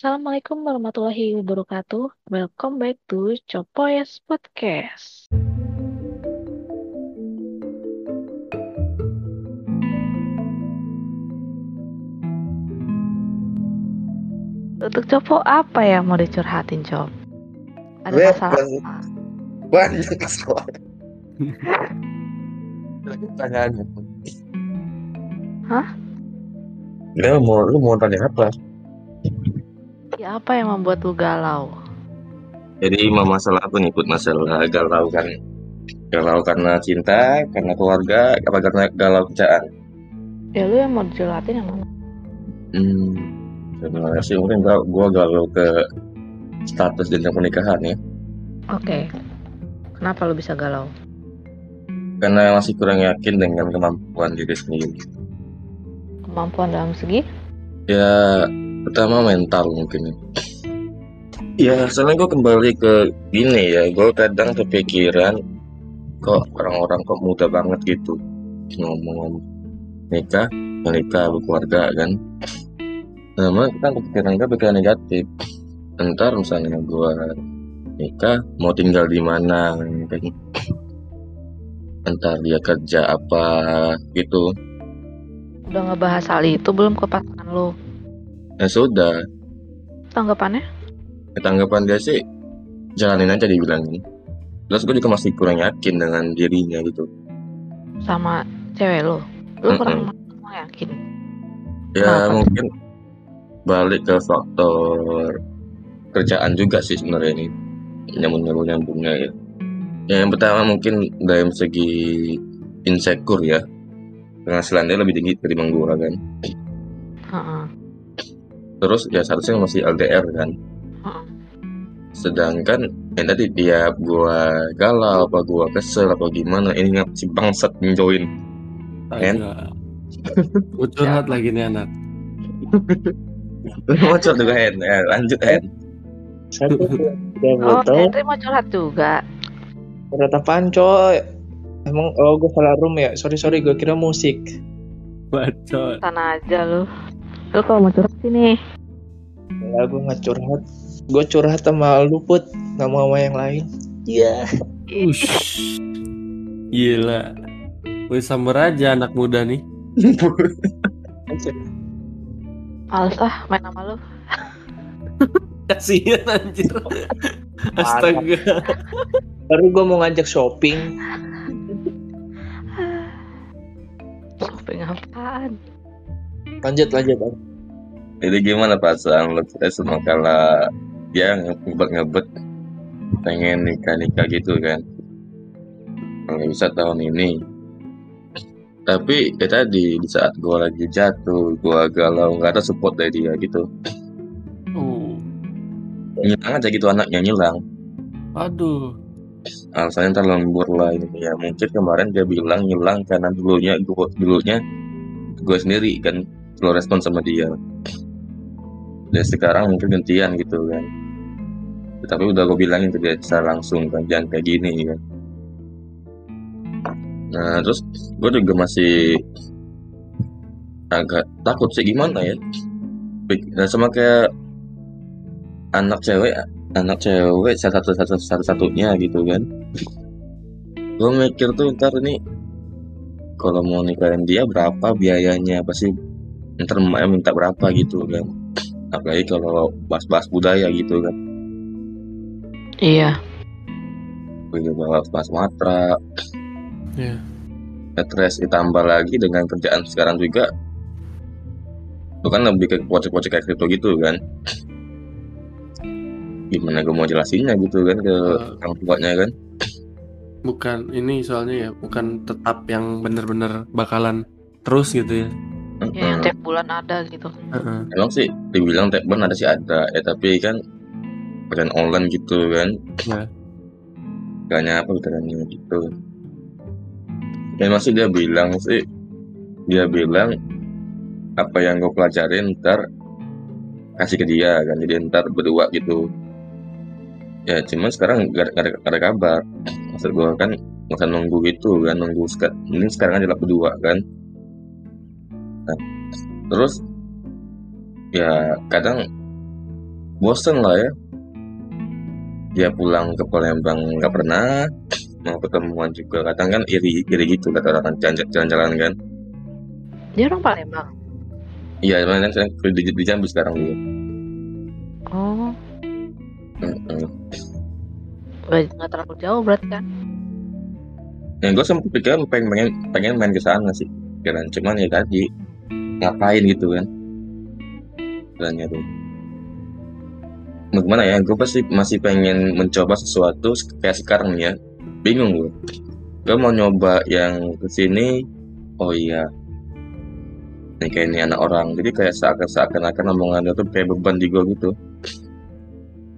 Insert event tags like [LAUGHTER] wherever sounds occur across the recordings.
Assalamualaikum warahmatullahi wabarakatuh. Welcome back to Copoyes Podcast. Untuk Copo apa yang mau dicurhatin, Cop? Ada Gue masalah banyak- apa? banyak masalah pertanyaan Hah? Ya mau lu mau tanya apa? Ya, apa yang membuat lu galau? Jadi masalah nih? Put masalah galau kan? Galau karena cinta, karena keluarga, apa karena galau kerjaan? Ya lu yang mau dicurhatin yang mana? Hmm, sebenarnya sih mungkin gua, gua galau ke status jenjang pernikahan ya. Oke. Kenapa lu bisa galau? Karena masih kurang yakin dengan kemampuan diri sendiri. Kemampuan dalam segi? Ya, pertama mental mungkin. Ya, soalnya gue kembali ke gini ya, gue kadang kepikiran kok orang-orang kok muda banget gitu ngomong nikah, menikah, berkeluarga kan. Nah, kan kepikiran gue pikiran negatif. Ntar misalnya gue nikah, mau tinggal di mana, kan. Ntar dia kerja apa gitu. Udah ngebahas hal itu belum ke pasangan lu? Ya sudah, Tanggapannya? tanggapan dia sih jalanin aja dibilangin terus gue juga masih kurang yakin dengan dirinya gitu Sama cewek lu? Lu kurang Mm-mm. yakin? ya Kenapa? mungkin balik ke faktor kerjaan juga sih sebenarnya ini nyambung nyambung nyambungnya ya Ya, yang pertama mungkin dari segi insecure ya penghasilan dia lebih tinggi ketimbang gue kan Heeh. Terus ya seharusnya masih LDR kan Heeh. sedangkan yang tadi tiap gua galau apa gua kesel apa gimana ini ngap si bangsat join Kan? Mau curhat lagi nih anak. mau curhat juga Hen eh, lanjut Hen Satu udah [LAUGHS] Oh. Henry mau curhat juga. Berat apaan coy? Emang oh gue salah room ya? Sorry sorry gue kira musik. Bacot. Sana aja lu. Lu kalau mau curhat sini. Enggak gue nggak curhat. Gue curhat sama lu put, nggak mau sama yang lain. Iya. Ush. Gila. Wih samber aja anak muda nih. Males ah main sama lu. Kasihan anjir. Astaga. Baru gue mau ngajak shopping. Shopping apaan? Lanjut lanjut. jadi gimana perasaan lu kita semua kalau dia ngebet-ngebet pengen nikah-nikah gitu kan. Kalau bisa tahun ini. Tapi ya tadi di saat gua lagi jatuh gua galau nggak ada support dari dia gitu. Uh. ngilang aja gitu anaknya ngilang. Aduh. alasannya ntar lembur lah ini. Ya mungkin kemarin dia bilang ngilang karena dulunya gua dulunya gue sendiri kan lo respon sama dia. Dan sekarang mungkin gantian gitu kan. Tapi udah gue bilangin ke dia langsung kan jangan kayak gini kan. Nah terus gue juga masih agak takut sih gimana ya? Nah, sama kayak anak cewek anak cewek satu satu satu satu satunya gitu kan. Gue mikir tuh ntar ini kalau mau nikahin dia berapa biayanya? Pasti ntar emaknya minta berapa gitu kan apalagi kalau bahas-bahas budaya gitu kan Iya. begitu bahas bahas matra Iya. stres ditambah lagi dengan kerjaan sekarang juga itu kan lebih ke project-project kayak kripto gitu kan gimana gue mau jelasinnya gitu kan ke Eh. orang tuanya kan Bukan ini soalnya ya, bukan tetap yang bener-bener bakalan terus gitu ya. Ya, yang tiap bulan ada gitu. Heeh. emang sih dibilang tekben ada sih ada ya tapi kan brand online gitu kan Ya. Gaknya apa caranya gitu ya masih dia bilang sih dia bilang apa yang gue pelajarin ntar kasih ke dia kan jadi ntar berdua gitu ya cuman sekarang gak, ada- gak ada, gak ada kabar maksud gue kan nggak usah nunggu gitu kan nunggu sekarang ini sekarang aja lah berdua kan nah, terus ya kadang bosen lah ya. Dia pulang ke Palembang nggak pernah mau ketemuan juga. Kadang kan iri iri gitu kata orang jalan-jalan kan. Dia orang Palembang. iya cuman kan saya di, di Jambi sekarang dia. Oh, Heeh. nggak nggak terlalu jauh berarti kan? yang gue sempet pikir pengen pengen pengen main ke sana sih kira cuman ya tadi ngapain gitu kan. Bilangnya tuh. Mau gimana ya gue pasti masih pengen mencoba sesuatu kayak sekarang ya. Bingung gue gue mau nyoba yang ke sini oh iya. Ini kayak ini anak orang. Jadi kayak seakan seakan-akan omongan itu kayak beban di gue gitu.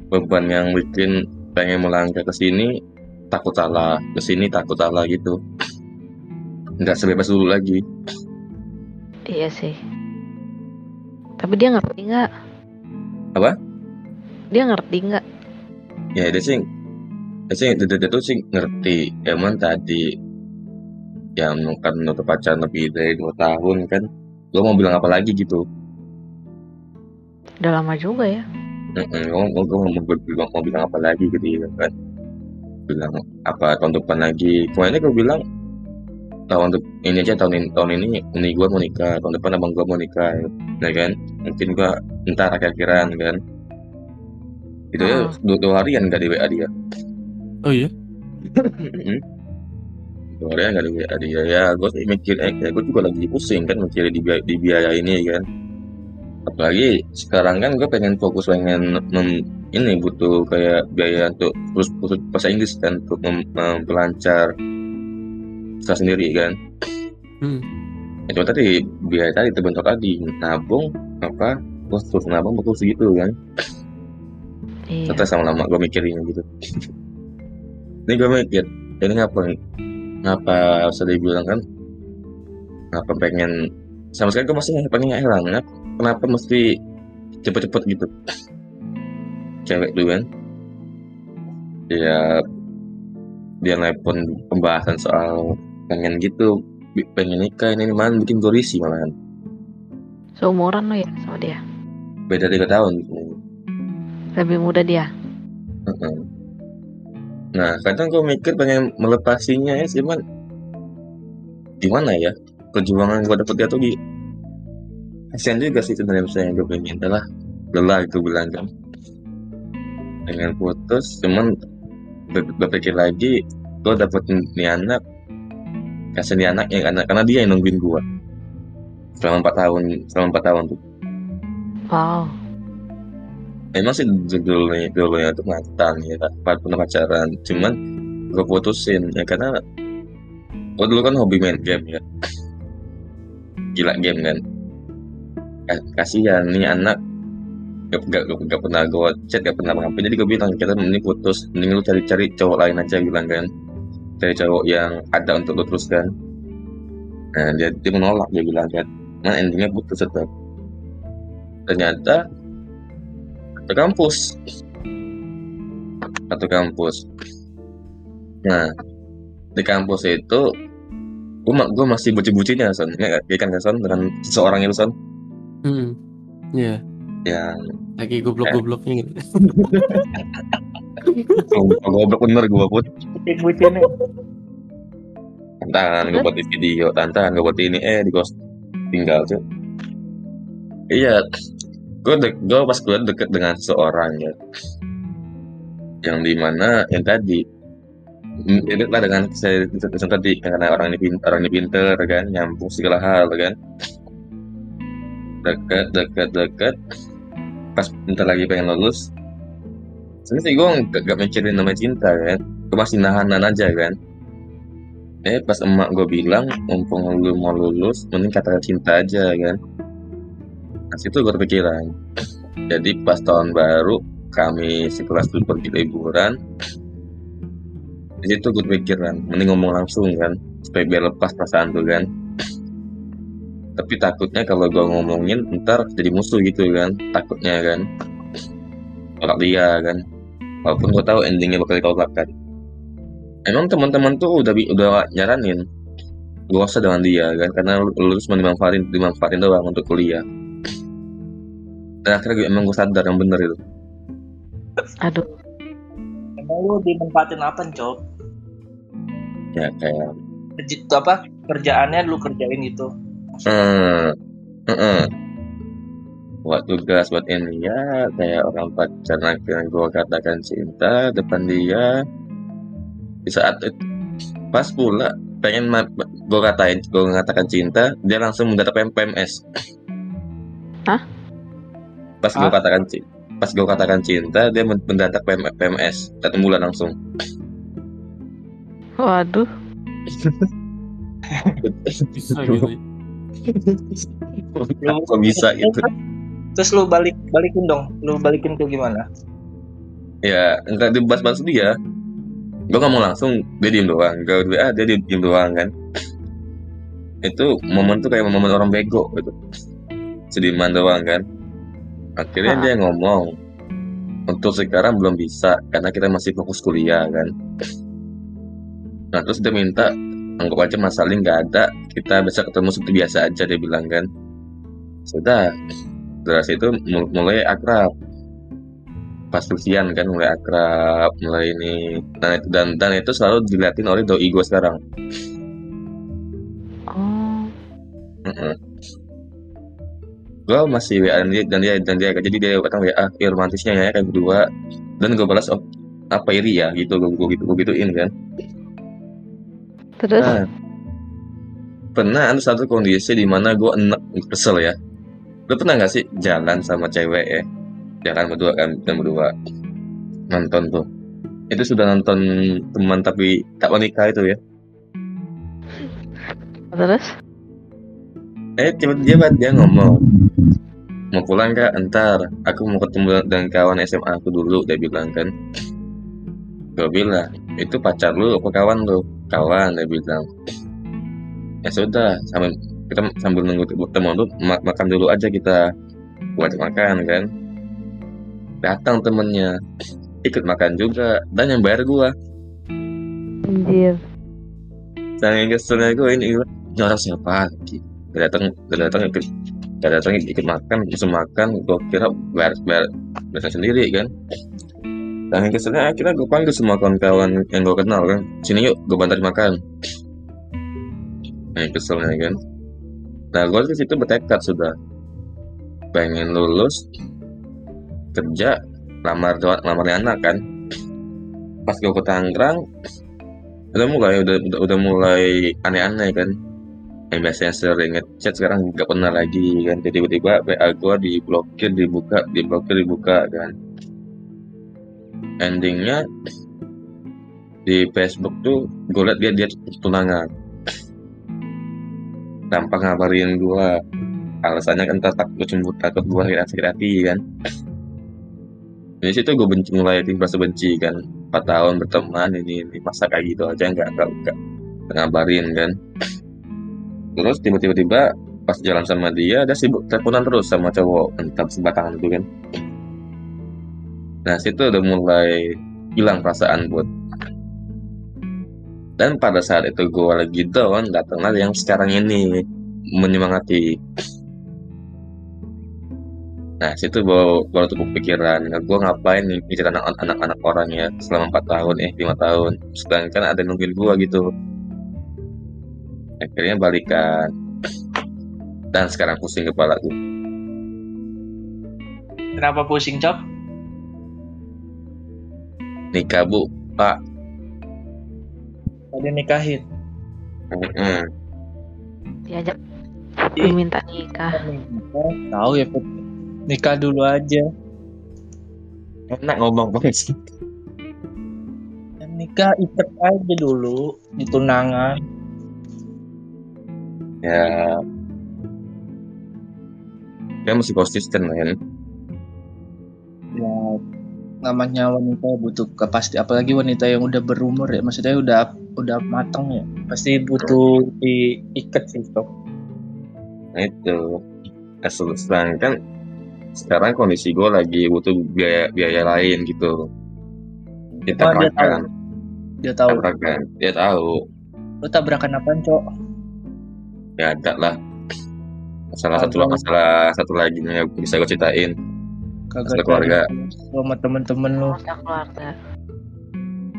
Beban yang bikin pengen melangkah ke sini takut salah. Ke sini takut salah gitu. Nggak sebebas dulu lagi Iya sih. Tapi dia ngerti nggak? Apa? Dia ngerti nggak? ya dia sih dia sih dia, dia tuh sih ngerti emang tadi yang kan udah pacaran lebih dari dua tahun kan lo mau bilang apa lagi gitu Udah lama juga ya. Gue mau gue mau bilang mau bilang apa lagi gitu ya kan bilang apa tahun depan lagi kemarin gue bilang tahun dep- ini aja tahun ini tahun ini ini gue mau nikah tahun depan abang gue mau nikah ya kan? Mungkin gue ntar akhir-akhiran kan? Itu ya Ah. dua, dua harian gak di WA dia. Oh iya? Dua harian gak di WA dia. Ya gue sih mikir eh, ya gue juga lagi pusing kan mikir di biaya, di biaya ini kan? Apalagi sekarang kan gue pengen fokus pengen mem- ini butuh kayak biaya untuk terus khusus bahasa Inggris kan? Untuk mem- memperlancar saya sendiri kan? Hmm. ya, cuma tadi biaya tadi terbentuk tadi nabung apa terus terus nabung terus gitu kan? Iya. Sama lama gue mikirin gitu. [LAUGHS] Ini gue mikir ini ngapa ngapa bisa dibilang kan? Ngapa pengen sama sekali gue masih pengen heran kenapa, kenapa mesti cepet-cepet gitu? Cewek dulu kan? Dia dia nelpon pembahasan soal pengen gitu pengen nikah ini, mana bikin gue risih malahan Seumuran lo ya sama dia. beda tiga tahun Lebih muda dia. Nah, kadang gue mikir pengen melepasinya ya, cuman gimana ya? Perjuangan gue dapet dia tuh di kasihan juga sih sebenarnya misalnya gue pengen adalah lelah itu bilang kan pengen putus cuman ber- berpikir lagi gue dapet nih anak kasih nih anak ya karena, karena dia yang nungguin gue selama empat tahun selama empat tahun tuh. Wow. Emang sih dulunya dulunya tuh mantan ya pas pernah pacaran. Cuman gue putusin ya karena gue dulu kan hobi main game ya. Gila game kan. Ka- kasihan nih anak. Gak, gak, gak, gak pernah gue chat gak pernah ngapain jadi gue bilang kita mending putus. Mending lu cari-cari cowok lain aja bilang kan cari cowok yang ada untuk lu teruskan. Nah dia, dia menolak dia bilang kan. Nah endingnya putus tetap. Ternyata satu kampus. Satu kampus. Nah di kampus itu gue gue masih buci-bucinya son. Ya ya kan son? Dengan seseorang itu son? Hmm. Iya. yang Lagi goblok-gobloknya gitu. [LAUGHS] oh, goblok bener gue put. Bucin tantangan gue buat di video tantangan gue buat ini. Eh di ghost. Tinggal tuh iya gue de gue pas gue deket dengan seseorang ya. Yang di mana yang tadi. Mirip lah dengan saya tadi karena orang ini pintar orang ini pinter kan nyambung segala hal kan. Deket deket deket. Pas bentar lagi pengen lulus sebenarnya sih gue gak, gak mikirin namanya cinta kan. Gue masih nahanan aja kan. Eh pas emak gue bilang mumpung lu mau lulus mending kata cinta aja kan. Nah situ gue kepikiran. Jadi pas tahun baru kami sekelas dulu pergi liburan di situ gue kepikiran mending ngomong langsung kan supaya biar lepas perasaan tuh kan. Tapi takutnya kalau gue ngomongin ntar jadi musuh gitu kan takutnya kan. Tolak dia kan walaupun gue tahu endingnya bakal ditolak kan emang teman-teman tuh udah udah nyaranin gak usah dengan dia kan karena lu lulus cuma dimanfaatin dimanfaatin doang untuk kuliah dan akhirnya gue emang gue sadar yang bener itu Aduh, Emang lu dimanfaatin apa, Cok? ya kayak Kerja, itu apa? Kerjaannya lu kerjain gitu. hmm, hmm, buat tugas buat ini ya kayak orang pacaran akhirnya gue katakan cinta depan dia di saat itu pas pula pengen gue katain gue mengatakan cinta dia langsung mendadak PM PMS Hah? pas gue katakan cinta pas gue katakan cinta dia men- mendadak PM PMS satu bulan langsung waduh. [LAUGHS] Bisa gitu. kok bisa gitu Terus lu balik balikin dong. Lu balikin tuh gimana? ya enggak dibahas-bahas dia gue ngomong langsung dia diem doang. Gue WA dia diem, diem doang kan. Itu momen tuh kayak momen orang bego gitu. Sediman doang kan. Akhirnya Ah. dia ngomong untuk sekarang belum bisa karena kita masih fokus kuliah kan. Nah terus dia minta anggap aja Mas Salim nggak ada kita bisa ketemu seperti biasa aja dia bilang kan. Sudah dari situ mul- mulai akrab. Pas ujian kan mulai akrab mulai ini. Dan itu dan, dan itu selalu diliatin oleh doi gue sekarang. Oh, gue masih WA dan dia dan dia dan dia jadi dia datang WA ya romantisnya ya kayak berdua. Dan gue balas oh apa iri ya? gitu gue gue gitu gue gituin kan. Terus? Nah. Pernah ada satu kondisi di mana gue enak kesel ya lu pernah nggak sih jalan sama cewek ya? Jalan berdua kan dan berdua. Nonton tuh. Itu sudah nonton teman tapi tak menikah itu ya? Terus? Eh tiba-tiba dia ngomong mau pulang kak? Entar aku mau ketemu dengan kawan SMA aku dulu dia bilang kan. Gue bilang itu pacar lu apa kawan lu? Kawan dia bilang. Ya sudah sambil kita sambil nunggu teman ma- makan dulu aja kita buat makan kan? Datang temennya ikut makan juga dan yang bayar gua. Anjir. Saking keselnya gue ini ini orang siapa? Dia datang datang ikut datang ikut makan bisa makan gue kira bayar bayar bayar sendiri kan? Saking keselnya akhirnya gue panggil semua kawan-kawan yang gue kenal kan? Sini yuk gue bantu makan. Nah keselnya kan Nah gue di situ bertekad sudah. Pengen lulus kerja lamar lamar anak kan. Pas gue ke Tangerang udah mulai udah udah, udah mulai aneh-aneh kan. Yang biasanya sering ngechat sekarang nggak pernah lagi kan. Jadi tiba-tiba WA gua diblokir dibuka diblokir dibuka kan. Endingnya di Facebook tuh gue liat dia dia tunangan tanpa ngabarin gua. Alasannya kan takut gue cemburu takut sakit sakit hati kan. Dari situ gue benci mulai merasa benci kan. 4 tahun berteman ini, ini masa kayak gitu aja nggak nggak nggak ngabarin kan. Terus tiba-tiba tiba pas jalan sama dia dia sibuk teleponan terus sama cowok entah sebatangan itu kan. Nah situ udah mulai hilang perasaan buat dan pada saat itu gue lagi down datanglah yang sekarang ini menyemangati Nah, situ baru, baru tuh kepikiran, nah, gue ngapain anak- anak-anak orang ya selama 4 tahun, eh 5 tahun. Sedangkan ada yang nungguin gue gitu. Akhirnya balikan. Dan sekarang pusing kepala gue. Kenapa pusing, Cok? Nikah bu, pak. Tadi nikahin. Mm-mm. diajak Ih. minta nikah Tahu ya, Put. Nikah dulu aja. Enak ngomong banget sih. Nikah ikat aja dulu di tunangan. Ya. Dia masih konsisten kan. Ya, namanya wanita butuh kepasti apalagi wanita yang udah berumur ya maksudnya udah udah matang ya pasti butuh diikat sih Cok. Nah itu. Sedangkan sekarang kondisi gue lagi butuh biaya biaya lain gitu. Kita Oh, dia tahu. makan, dia tahu tabrakan. Dia tahu. lu tabrakan apaan cok ya ada lah masalah satu Apa? masalah satu lagi yang bisa gue ceritain kagak Masalah keluarga. sama temen-temen lu keluarga.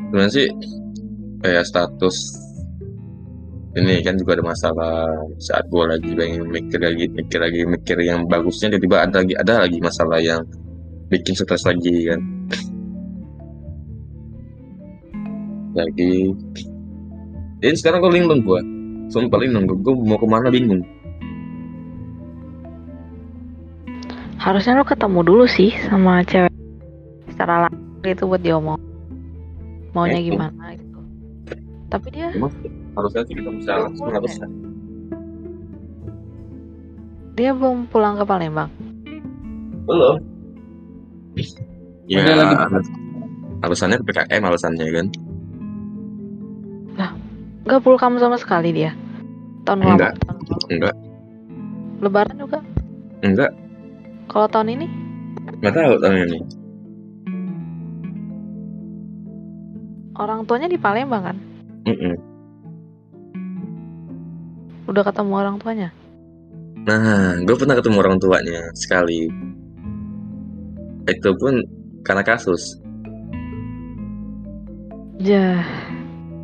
Sebenarnya sih kayak status ini kan juga ada masalah saat gue lagi pengen mikir lagi mikir lagi mikir yang bagusnya tiba-tiba ada lagi ada lagi masalah yang bikin stres lagi kan. Lagi. Ini sekarang gue linglung gue sumpah linglung gue mau ke mana bingung. Harusnya lo ketemu dulu sih sama cewek secara langsung gitu buat diomong. Maunya Eh, gimana gitu. Tapi dia Cuma harusnya sih kita bisa langsung harusnya dia belum pulang ke Palembang. belum ya lagi- alasannya PKM alasannya kan Gak pulang kamu sama sekali dia. Tahun Enggak. lalu. tahun lalu. enggak Lebaran juga. enggak Kalau tahun ini nggak tahu tahun ini orang tuanya di Palembang kan. Mm-mm. Udah ketemu orang tuanya. Nah, gue pernah ketemu orang tuanya sekali. Itu pun karena kasus. Jah.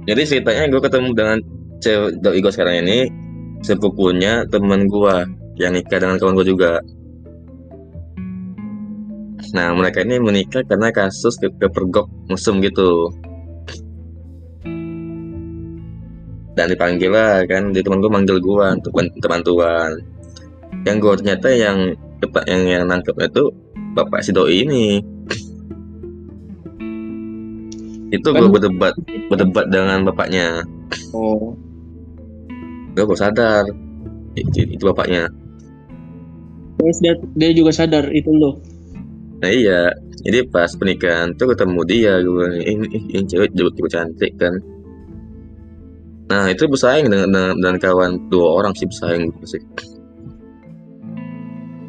Jadi ceritanya gue ketemu dengan cewek doi gue sekarang ini sepupunya temen gue yang nikah dengan kawan gue juga. Nah, mereka ini menikah karena kasus ke kepergok mesum gitu. Dan dipanggil lah kan, di teman gue manggil gue untuk untuk bantuan. Yang gue ternyata yang kepa- yang yang nangkep itu bapak si doi ini. Itu gue Kan- berdebat berdebat dengan bapaknya. oh. Gue baru sadar. Itu, itu bapaknya. Terus dia, dia juga sadar itu lo nah iya. Jadi pas pernikahan tuh ketemu dia gue ini, ini, cewek juga cantik kan nah itu bersaing dengan, dengan, dengan kawan dua orang sih bersaing sih.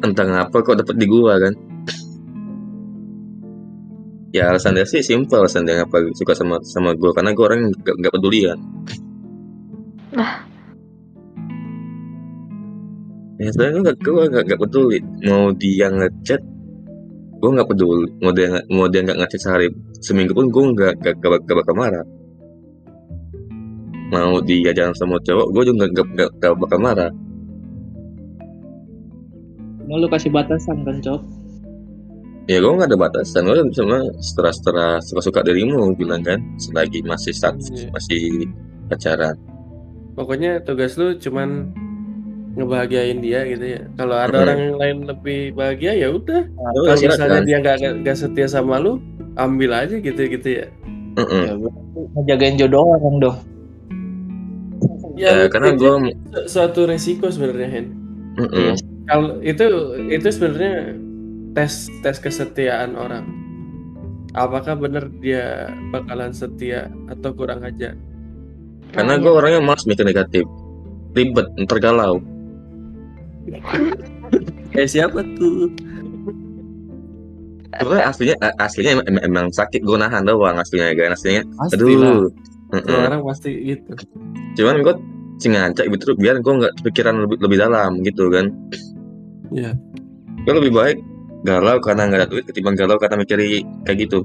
Entah ngapa kok dapet di gua kan. Ya alasan dia sih simpel alasan dia ngapa suka sama sama gua karena gua orang gak, gak pedulian ya sebenarnya gue gak, gue gak, gak peduli. Mau dia ngechat gue gak peduli. Mau dia nggak- mau dia nggak ngechat sehari seminggu pun gue gak, gak, gak, gak bakal marah mau dia jalan sama cowok gue juga gak, gak, gak bakal marah mau lu kasih batasan kan cok ya gue gak ada batasan gue cuma setelah setelah suka suka dirimu bilang kan selagi masih status Iya. masih pacaran Pokoknya tugas lu cuman ngebahagiain dia gitu ya. Kalau ada Mm-mm. orang yang lain lebih bahagia ya udah. Lu Kalau gak misalnya dia nggak nggak setia sama lu, ambil aja gitu gitu ya. Mm-mm. ya berarti ngejagain jodoh orang dong ya karena gue su- suatu resiko sebenarnya Hen. mm-mm. Kalau itu itu sebenarnya tes tes kesetiaan orang. Apakah benar dia bakalan setia atau kurang aja? karena Nah, gue iya. orangnya malas mikir negatif ribet ntar galau Eh siapa tuh? Sebenarnya aslinya aslinya em- em- emang sakit gue nahan doang aslinya kan aslinya Pastilah. aduh Semua Mm-mm. orang pasti gitu. cuman gue sengaja gitu biar gue nggak kepikiran lebih, lebih dalam gitu kan Iya. gue lebih baik galau karena nggak ada duit ketimbang galau karena mikiri kayak gitu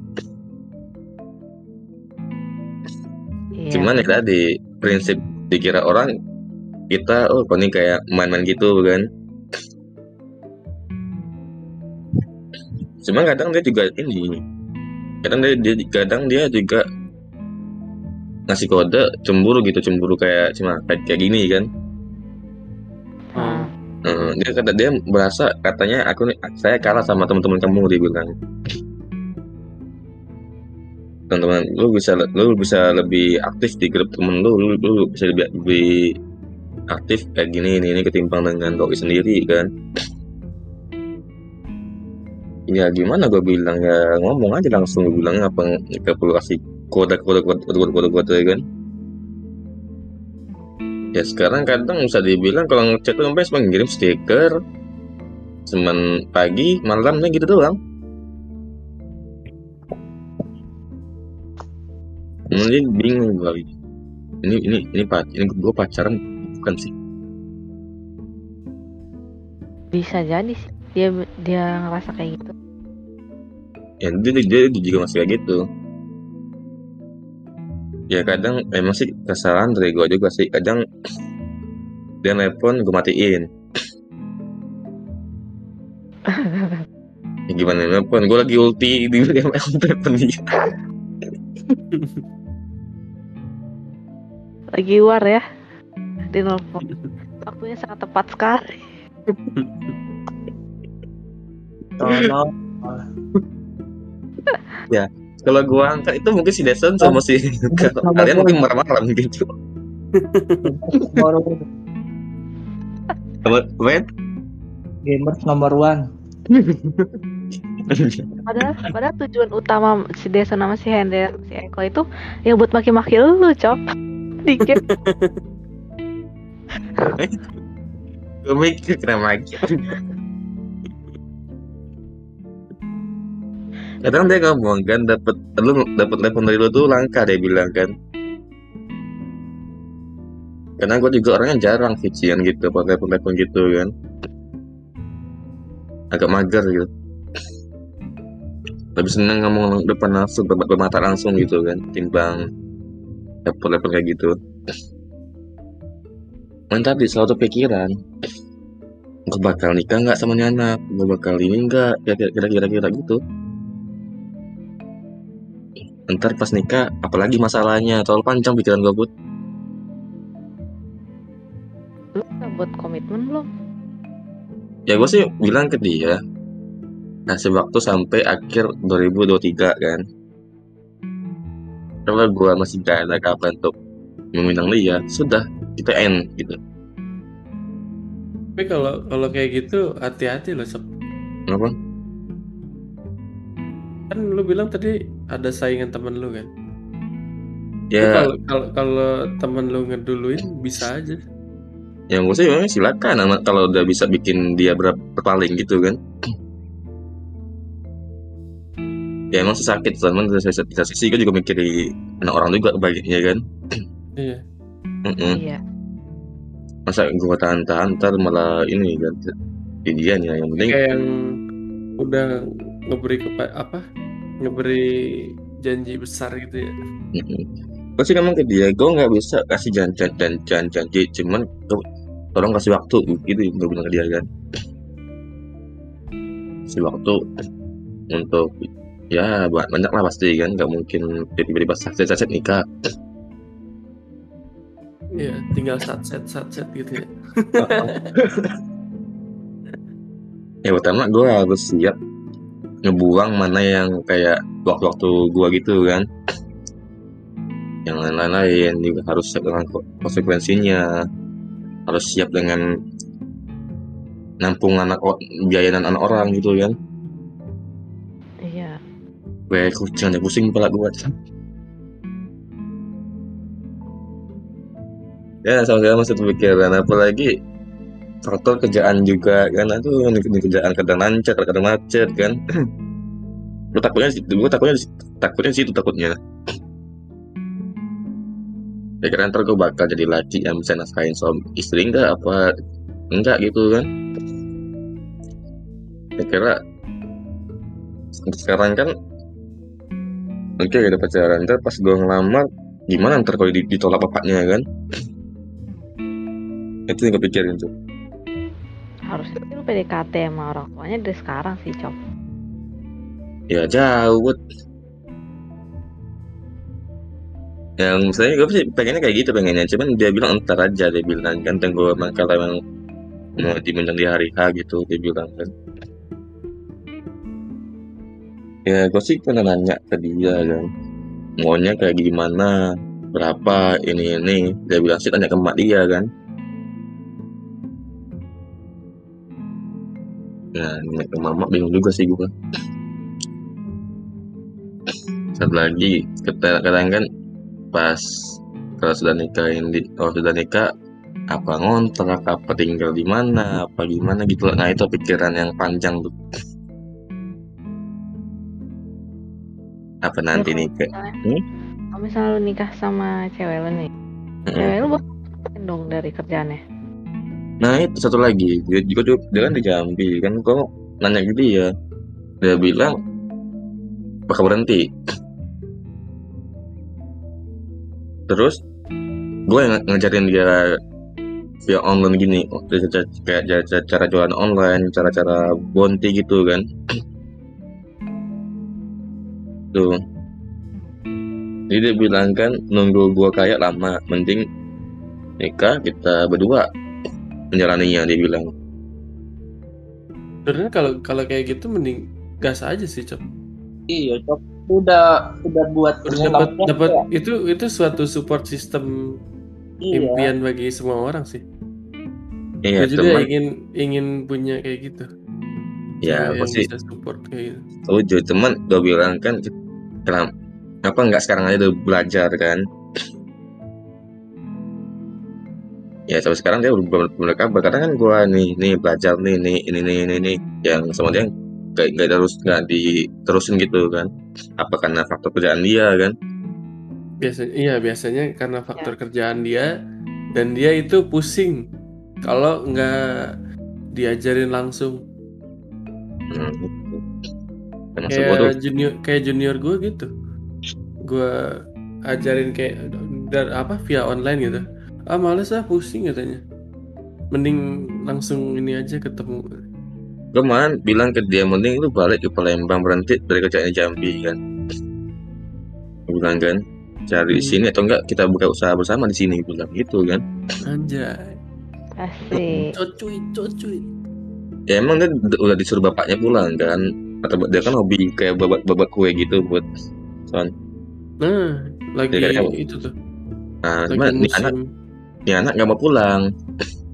Iya. cuman ya tadi prinsip dikira orang kita oh kok ini kayak main-main gitu kan cuman kadang dia juga ini kadang dia, dia kadang dia juga ngasih kode cemburu gitu cemburu kayak cuma kayak, kayak gini kan. Hmm. Eh, dia kata dia merasa katanya aku saya kalah sama teman-teman kamu dia bilang. Teman-teman lu bisa lu bisa lebih aktif di grup temen lu lu, lu bisa lebih, lebih aktif kayak gini ini, ini ketimbang dengan doi sendiri kan. Ya gimana gue bilang ya ngomong aja langsung gue bilang apa nggak perlu kasih kode kode kode kode kode, kode kan ya sekarang kadang bisa dibilang kalau tuh sampai cuma ngirim stiker cuman pagi malamnya gitu doang Jadi bingung gue. Ini ini ini pac ini gue pacaran bukan sih. Bisa jadi sih. Dia dia ngerasa kayak gitu. ya dia, dia, dia juga masih kayak gitu ya kadang emang sih kesalahan dari gue juga sih kadang dia nelpon gue matiin ya gimana nelpon gue lagi ulti di [LAUGHS] telepon dia Lagi war ya. Di nelfon. Waktunya sangat tepat sekali. Tolong. Kalau gue angkat itu mungkin si Deson sama si kalian mungkin marah-marah gitu Nomor sama main gamers nomor one. [LAUGHS] Padahal, padahal tujuan utama si Desa sama si Hendra si Eko itu ya buat maki-maki lu, Cop. Dikit. gue mikir kenapa lagi kadang dia ngomong kan dapat lu dapat telepon dari lu tuh langka dia bilang kan. Karena gue juga orangnya jarang vician gitu dapat telepon telepon gitu kan. Agak mager gitu. Lebih seneng ngomong depan langsung berbat bermata langsung gitu kan timbang telepon telepon kayak gitu. Kan tadi selalu pikiran gue bakal nikah nggak sama nih anak gue bakal ini nggak? Kira-kira kira-kira gitu ntar pas nikah apalagi masalahnya? Terlalu panjang pikiran gue bud. Lu udah buat komitmen belum? ya gue sih bilang ke dia kasih waktu sampai akhir 2023 kan. Kalau gue masih gak ada kabar untuk meminang dia sudah kita end gitu. Tapi kalau kalau kayak gitu hati-hati loh Sob. kenapa Kan lu bilang tadi ada saingan temen lu kan. Ya Kalau kalau temen lu ngeduluin bisa aja. yang gue sih memang silakan kalau udah bisa bikin dia ber- berpaling gitu kan ya emang sih sakit teman sisi dari sisi gue juga mikirin anak orang juga kebaliknya kan Iya. Mm-mm. Iya. masa gue tahan-tahan ntar malah ini kan jadian ya yang penting Kayak yang udah ngeberi kepa apa? Ngeberi janji besar gitu ya. sih ngomong ke dia gue nggak bisa kasih janji dan janji, janji cuman tolong kasih waktu gitu gue bilang ke dia kan kasih waktu untuk ya ba- banyak lah pasti kan nggak mungkin tiba-tiba sakit sakit nikah Iya, tinggal satset satset gitu ya. ya [LAUGHS] pertama gue harus siap ngebuang mana yang kayak waktu-waktu gue gitu kan. Yang lain-lain juga harus siap dengan ko- konsekuensinya. Harus siap dengan nampung anak biaya dan anak orang gitu kan. Iya. gue kucing deh pusing kepala gue ya sama-sama masih kepikiran apalagi faktor kerjaan juga kan? Aduh ini kerjaan kadang lancar kadang macet kan? [CLEARS THROAT] Gue takutnya gue takutnya takutnya sih itu takutnya. Ya kira ntar gue bakal jadi laki yang bisa nafkahin suami istri enggak apa enggak gitu kan? Ya kira sekarang kan oke udah pacaran. Ntar pas gue ngelamar gimana ntar kalau di- ditolak bapaknya kan? [CLEARS THROAT] Itu yang gue tuh Harusnya lu PDKT sama orang tuanya dari sekarang sih, Cop. ya jauh buat yang misalnya gue sih pengennya kayak gitu pengennya. Cuman dia bilang entar aja dia bilang kan tunggu emang kalau emang mau dimenjang di hari H gitu dia bilang kan. Ya gue sih pernah nanya ke dia kan maunya kayak gimana? Berapa? Ini ini. Dia bilang sih tanya ke emak dia kan nah nanya ke mama bingung juga sih gue satu lagi kita kadang kan pas kalau sudah nikah ini kalau sudah nikah apa ngontrak apa tinggal di mana apa gimana gitu nah itu pikiran yang panjang tuh apa nanti Ya, nikah Hmm? Kalau misalnya lu nikah sama cewek lu nih, Mm-mm. cewek lu bakal dong dari kerjaannya? Nah itu satu lagi. Dia juga dia, kan di Jambi kan kok nanya gitu ya dia bilang bakal berhenti? Terus gue yang ngajarin dia via online gini kayak cara, jualan online cara-cara bonti gitu kan. Tuh. Jadi dia bilang kan nunggu gue kaya lama mending nikah kita berdua menjalaninya dia bilang Sebenarnya kalau kalau kayak gitu mending gas aja sih, Cok. Iya, Cok. Udah udah buat Udah dapat dapat itu itu suatu support system Iya. impian bagi semua orang sih. iya Gue juga teman ingin ingin punya kayak gitu. ya pasti bisa support kayak gitu. setuju teman gue bilang kan kenapa apa nggak sekarang aja udah belajar kan ya sampai sekarang dia udah bener kabar karena kan gue nih nih belajar nih nih ini nih ini nih yang sama dia kayak nggak terus nggak diterusin gitu kan apa karena faktor kerjaan dia kan Biasanya iya biasanya karena faktor kerjaan dia dan dia itu pusing kalau nggak diajarin langsung. hmm. Ya, gue tuh Kayak junior kayak junior gue gitu. Gue ajarin kayak dan apa via online gitu. Ah males ah pusing katanya. Mending langsung ini aja ketemu. gue malah bilang ke dia mending lu balik ke Palembang berhenti dari kerjaan di Jambi kan Gua bilang kan cari di Hmm. sini atau enggak kita buka usaha bersama di sini bilang gitu kan Anjay. Asik. [LAUGHS] Cocuy, cocuy. ya emang dia udah disuruh bapaknya pulang kan atau dia kan hobi kayak babak babak kue gitu buat son Nah, lagi Dia kayak- itu tuh. nah Lagi cuma nih anak nih anak nggak mau pulang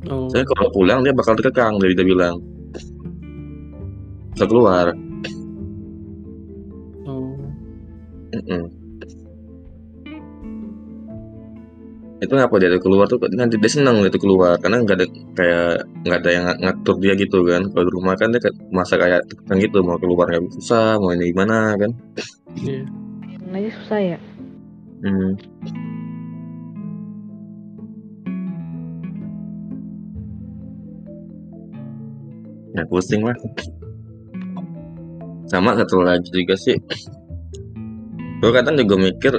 Oh, saya kalau pulang dia bakal terkekang dia dia bilang bisa keluar oh. Mm-mm. itu ngapa dia keluar tuh nanti dia senang dia tuh keluar karena nggak ada kayak nggak ada yang ng- ngatur dia gitu kan kalau di rumah kan dia masa kayak terkekang gitu mau keluar nggak susah mau ini gimana kan Iya. Ini aja susah ya. hmm. Ya pusing lah. Sama satu lagi juga sih. Gue kadang juga mikir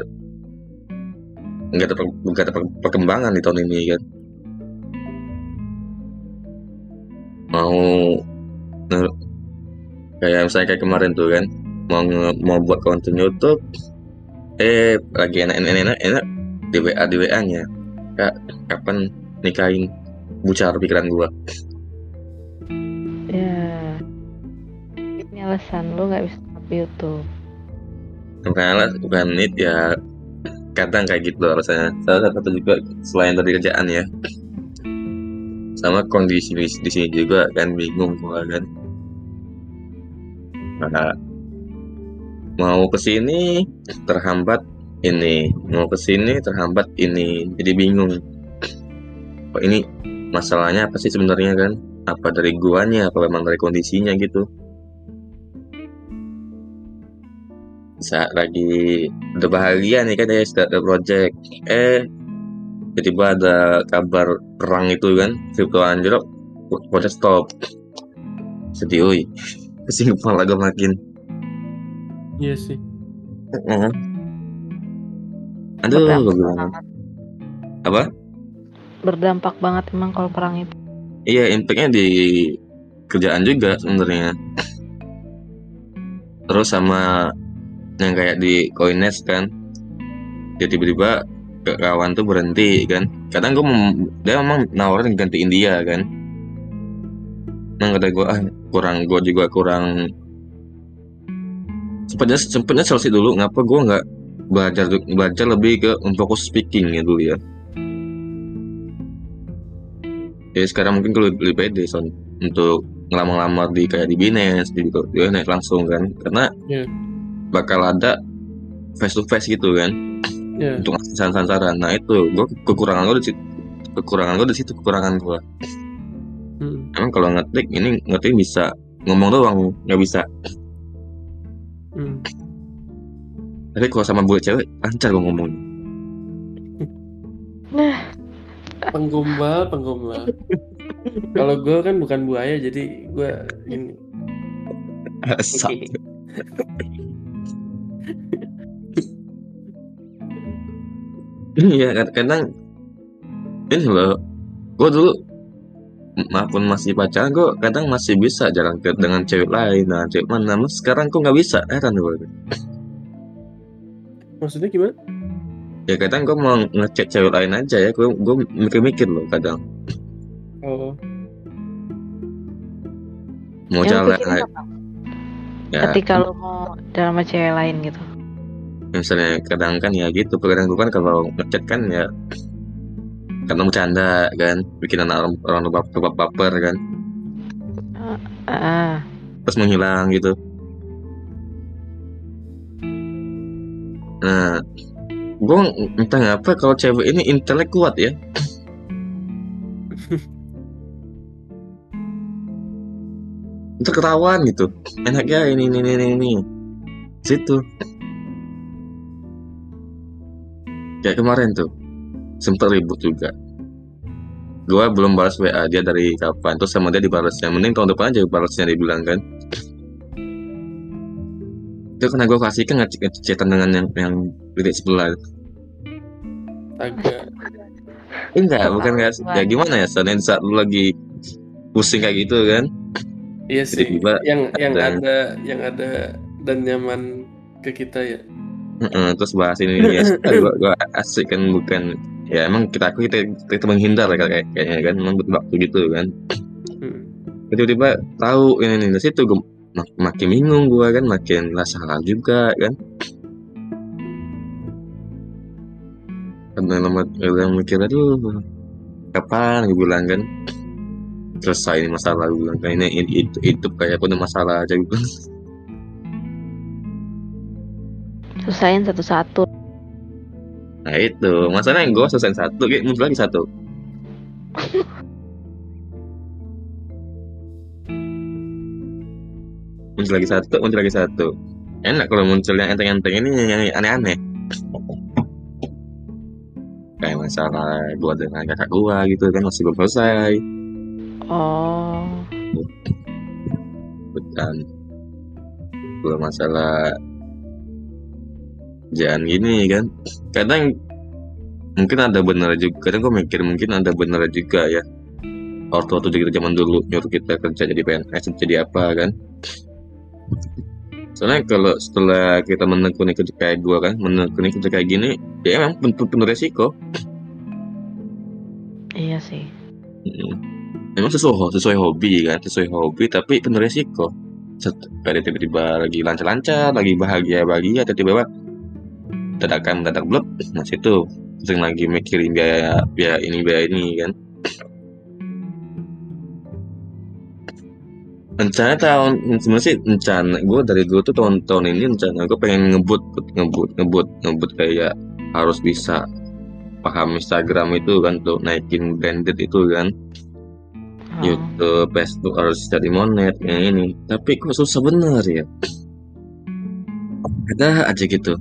nggak ada, per- ada per- perkembangan di tahun ini kan. Mau kayak misalnya kayak kemarin tuh kan. Mau mau buat konten YouTube eh lagi enak enak enak enak di WA di WA nya kak kapan nikahin bucar pikiran gua Ya. Ini alasan lu nggak bisa up YouTube. bukan alas bukan nit ya. Kadang kayak gitu rasanya salah satu juga selain dari kerjaan ya. Sama kondisi di, sini juga kan bingung gua kan. Nah, mau ke sini terhambat ini mau ke sini terhambat ini. Jadi bingung. Kok ini masalahnya apa sih sebenarnya kan apa dari guanya apa memang dari kondisinya gitu? Saat lagi udah bahagia nih kan ya sudah ada project. Eh tiba-tiba ada kabar perang itu kan crypto anjlok project stop. Sedih oi pusing kepala gue makin. Iya sih. Heeh. aduh gue Berdampak bilang apa? Berdampak banget emang kalau perang itu. Iya impactnya di kerjaan juga sebenarnya. Terus sama yang kayak di Coinest kan dia tiba-tiba kawan tuh berhenti kan. Kadang gue dia memang nawarin gantiin dia kan. Nah kata gue ah kurang gue juga kurang. Sempatnya sempatnya selesai dulu ngapa gue nggak belajar belajar lebih ke fokus speaking ya dulu ya ya sekarang mungkin gue lebih, lebih pede son untuk ngelamar-lamar di kayak di Binance di di Binance langsung kan karena Iya. bakal ada face to face gitu kan Iya. untuk ngasih saran-saran nah itu gue kekurangan gue di situ kekurangan gue di situ kekurangan gue Hmm. emang kalau ngetik ini ngetik bisa ngomong doang nggak bisa Hmm. tapi kalau sama buat cewek lancar gue ngomong penggombal penggombal kalau gue kan bukan buaya jadi gue ini. Okay. Iya kan, kadang ini loh. Gue dulu maupun masih pacaran gue kadang masih bisa jalan ke dengan cewek lain. Nah cewek mana? Sekarang gue nggak bisa heran gue maksudnya gimana? Ya kadang gue mau ngechat cewek lain aja ya, gue gue mikir-mikir loh kadang. Oh, mau Yang jalan pikirin apa? ya. Ketika lu mau sama cewek lain gitu. misalnya kadang kan ya gitu kadang gue kan kalau ngechat kan ya kadang bercanda kan bikin anak orang orang baper baper kan. Ah, terus menghilang gitu. Nah gue entah ngapa kalau cewek ini intelek kuat ya. Itu ketahuan gitu. Enaknya ini ini ini ini. Situ. Kayak kemarin tuh. Sempet ribut juga. Gue belum balas WA dia dari kapan. Terus sama dia dibalasnya. Mending tahun depan aja balasnya dia bilang kan itu karena gue kasih kan ngecatan dengan yang yang titik sebelah. Agak. Enggak bukan enggak ya gimana ya selain saat lu lagi pusing kayak gitu kan? Iya sih. Tiba-tiba Yang yang ada- ada yang ada dan nyaman ke kita ya. Heeh, terus bahas ini ya. [LAUGHS] Gue gue asik kan bukan. Ya emang kita aku kita, kita menghindar ya kayak kayaknya kan? Emang betul waktu gitu kan? Hmm. tiba-tiba tahu ini ini dari situ gue mak- makin bingung gue kan makin lah salah juga kan karena lama yang mikir aduh kapan gue bilang kan selesai ini masalah gue bilang ini ini- itu itu kayak aku ada masalah aja gue bilang. Selesaiin satu-satu. nah itu masalahnya gue selesai satu kayak muncul lagi satu [LAUGHS] muncul lagi satu muncul lagi satu. Enak kalau muncul yang enteng-enteng ini yang aneh-aneh. [LAUGHS] Kayak masalah gua dengan kakak gua gitu kan masih belum selesai. Oh, bukan. Belum masalah jangan gini kan kadang mungkin ada benar juga kadang gue mikir mungkin ada benar juga ya. Waktu-waktu kita zaman dulu nyuruh kita kerja jadi PNS jadi apa kan soalnya kalau setelah kita menekuni kerja kayak gua kan menekuni kerja kayak gini ya emang penuh, penuh resiko iya sih. Mm. Memang sesuai sesuai hobi kan, sesuai hobi tapi penuh resiko. Kayak tiba-tiba lagi lancar-lancar, lagi bahagia-bahagia, tiba-tiba dadakan mendadak blok, nah situ sering lagi mikirin biaya biaya ini biaya ini kan. Rencana tahun sebenarnya sih rencana gue dari dulu tuh tahun-tahun ini rencana gue pengen ngebut ngebut ngebut ngebut kayak harus bisa paham Instagram itu kan tuh naikin branded itu kan Oh. YouTube, Facebook harus cari monet yang ini. Tapi kok susah bener ya. Ada aja gitu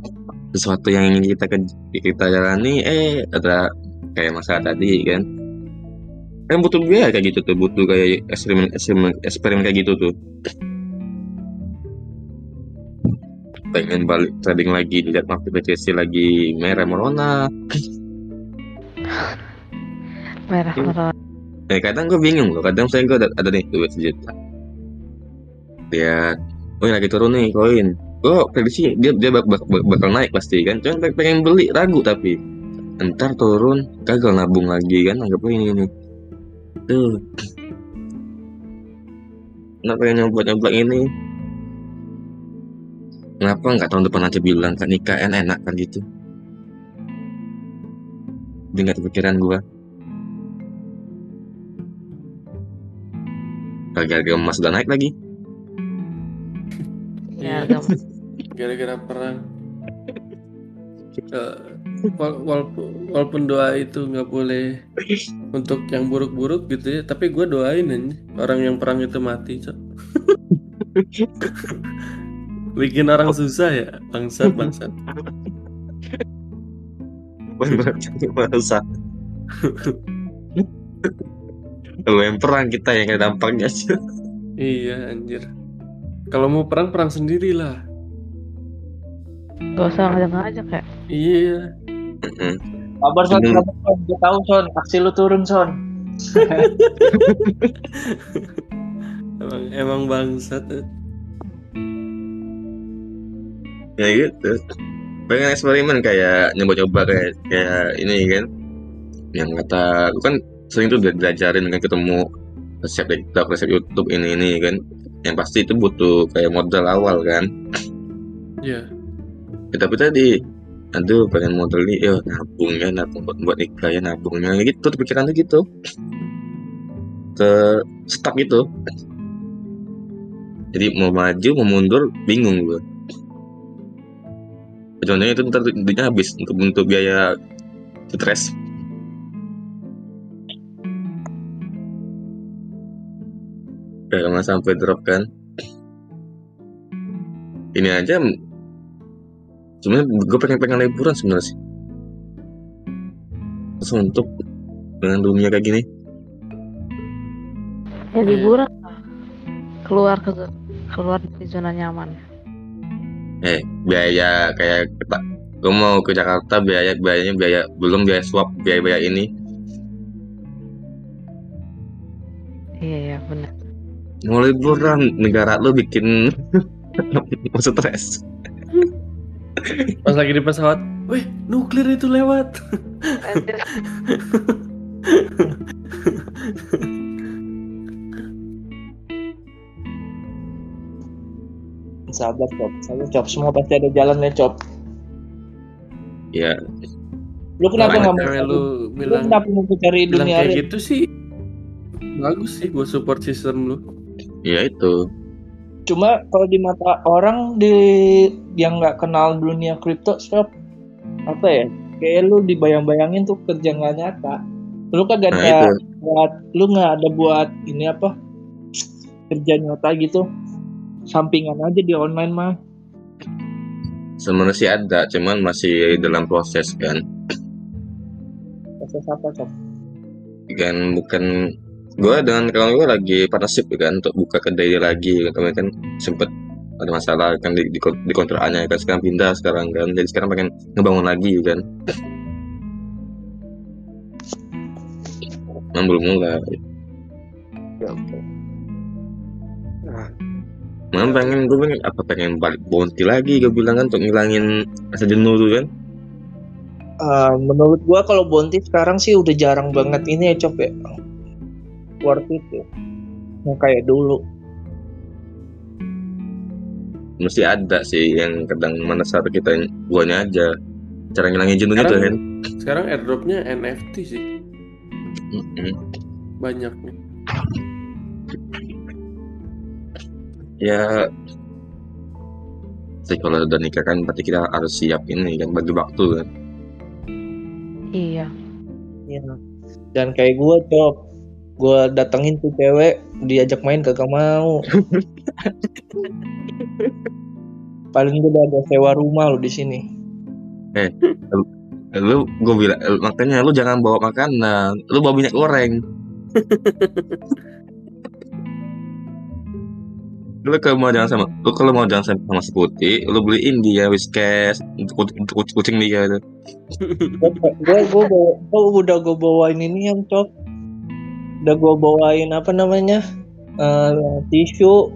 sesuatu yang ingin kita ke- kita jalani, eh ada kayak masalah tadi kan. Kan butuh biaya kayak gitu tuh, butuh kayak eksperimen eksperimen, eksperimen kayak gitu tuh. Pengen balik trading lagi, lihat market BTC lagi merah merona. [LAUGHS] Merah Hmm. merah. Eh kadang gue bingung loh, kadang saya gue ada, ada nih duit sejuta. Lihat, oh lagi turun nih koin. Gue prediksi dia dia bak- bak- bak- bakal naik pasti kan. Cuman pe- pengen beli ragu tapi ntar turun gagal nabung lagi kan anggap ini ini. Tuh. Nggak pengen nyoba nyoba ini. Kenapa nggak tahun depan aja bilang kan nikah en- enak kan gitu. Dia nggak kepikiran gue. Harga-harga emas udah naik lagi. Ya, Iya. Gara-gara perang. Wal- [LAUGHS] walaupun, walaupun doa itu nggak boleh untuk yang buruk-buruk gitu ya, tapi gue doain aja orang yang perang itu mati, cok. [LAUGHS] Bikin orang susah ya, bangsat bangsat. [LAUGHS] Masa Kalau yang perang kita yang dampaknya aja. Iya anjir. Kalau mau perang perang sendiri lah. Gak usah ngajak-ngajak ya. Iya. Kabar son, Hmm. kabar son. Gue tahu son, aksi lu turun son. emang [LAUGHS] emang bangsat eh. ya gitu pengen eksperimen kayak nyoba-nyoba kayak kayak ini kan yang kata gue kan sering tuh udah diajarin kan ketemu resep TikTok resep YouTube ini ini kan yang pasti itu butuh kayak modal awal kan Iya. Ya, tapi tadi aduh pengen modal nih ya nabungnya nabung buat, buat nikah ya nabungnya gitu pikiran tuh gitu. Ke stuck gitu. Jadi mau maju mau mundur bingung gue contohnya itu ntar duitnya habis untuk untuk biaya stres. Nggak sampai drop kan. Ini aja sebenarnya gue pengen pengen liburan sebenarnya sih Terus untuk dengan dunia kayak gini Ya liburan lah. Keluar ke keluar dari zona nyaman. eh biaya kayak kita gue mau ke Jakarta biaya biayanya biaya belum biaya swap biaya biaya ini Iya ya benar. mau liburan negara lu bikin [LAUGHS] mau stres Pas lagi di pesawat, weh nuklir itu lewat. Sabar cop, sabar cop. Semua pasti ada jalannya cop. ya Lu kenapa nggak mau? Lu Lu bilang kenapa mau cari bilang dunia kayak gitu sih bagus sih gue support sistem lu. ya itu Cuma kalau di mata orang di yang nggak kenal dunia kripto, stop apa ya? Kayak lu dibayang-bayangin tuh kerja nggak nyata. Lu kagak nah ada itu buat, lu nggak ada buat ini apa? Kerja nyata gitu. Sampingan aja di online mah. sebenarnya sih ada cuman masih dalam proses kan Proses apa kan bukan gue dengan kawan gue lagi partnership kan untuk buka kedai lagi. Kemarin kan sempet ada masalah kan di, di, di kontrakannya kan sekarang pindah sekarang kan. Jadi sekarang pengen ngebangun lagi kan. Memang belum mulai. Memang pengen gue pengen apa pengen balik bounty lagi? Gue bilang kan untuk ngilangin rasa jenuh tuh kan. Eh, menurut gua kalau Bonti sekarang sih udah jarang banget ini ya cop ya. Worth it ya. Yang kayak dulu. mesti ada sih yang kadang menesar kita guanya aja cara ngilangin jenuh itu Sekarang- kan Sekarang airdropnya NFT sih Mm-mm. banyak nih. ya sih kalau udah nikah kan berarti kita harus siap ini kan bagi waktu kan Iya. Iya. Dan kayak gua cop. Gua datengin tuh cewek diajak main kagak mau. [LAUGHS] Paling gue udah ada sewa rumah lo di sini. lu gue bilang eh, makanya lu jangan bawa makanan lu bawa minyak goreng [LAUGHS] lu kalau mau jangan sama lu kalau mau jangan sama sama si putih lu beliin dia whiskas untuk, untuk kucing, kucing dia tuh gue gue gue udah gue bawain ini yang cop. Udah gue bawain apa namanya Eh, tisu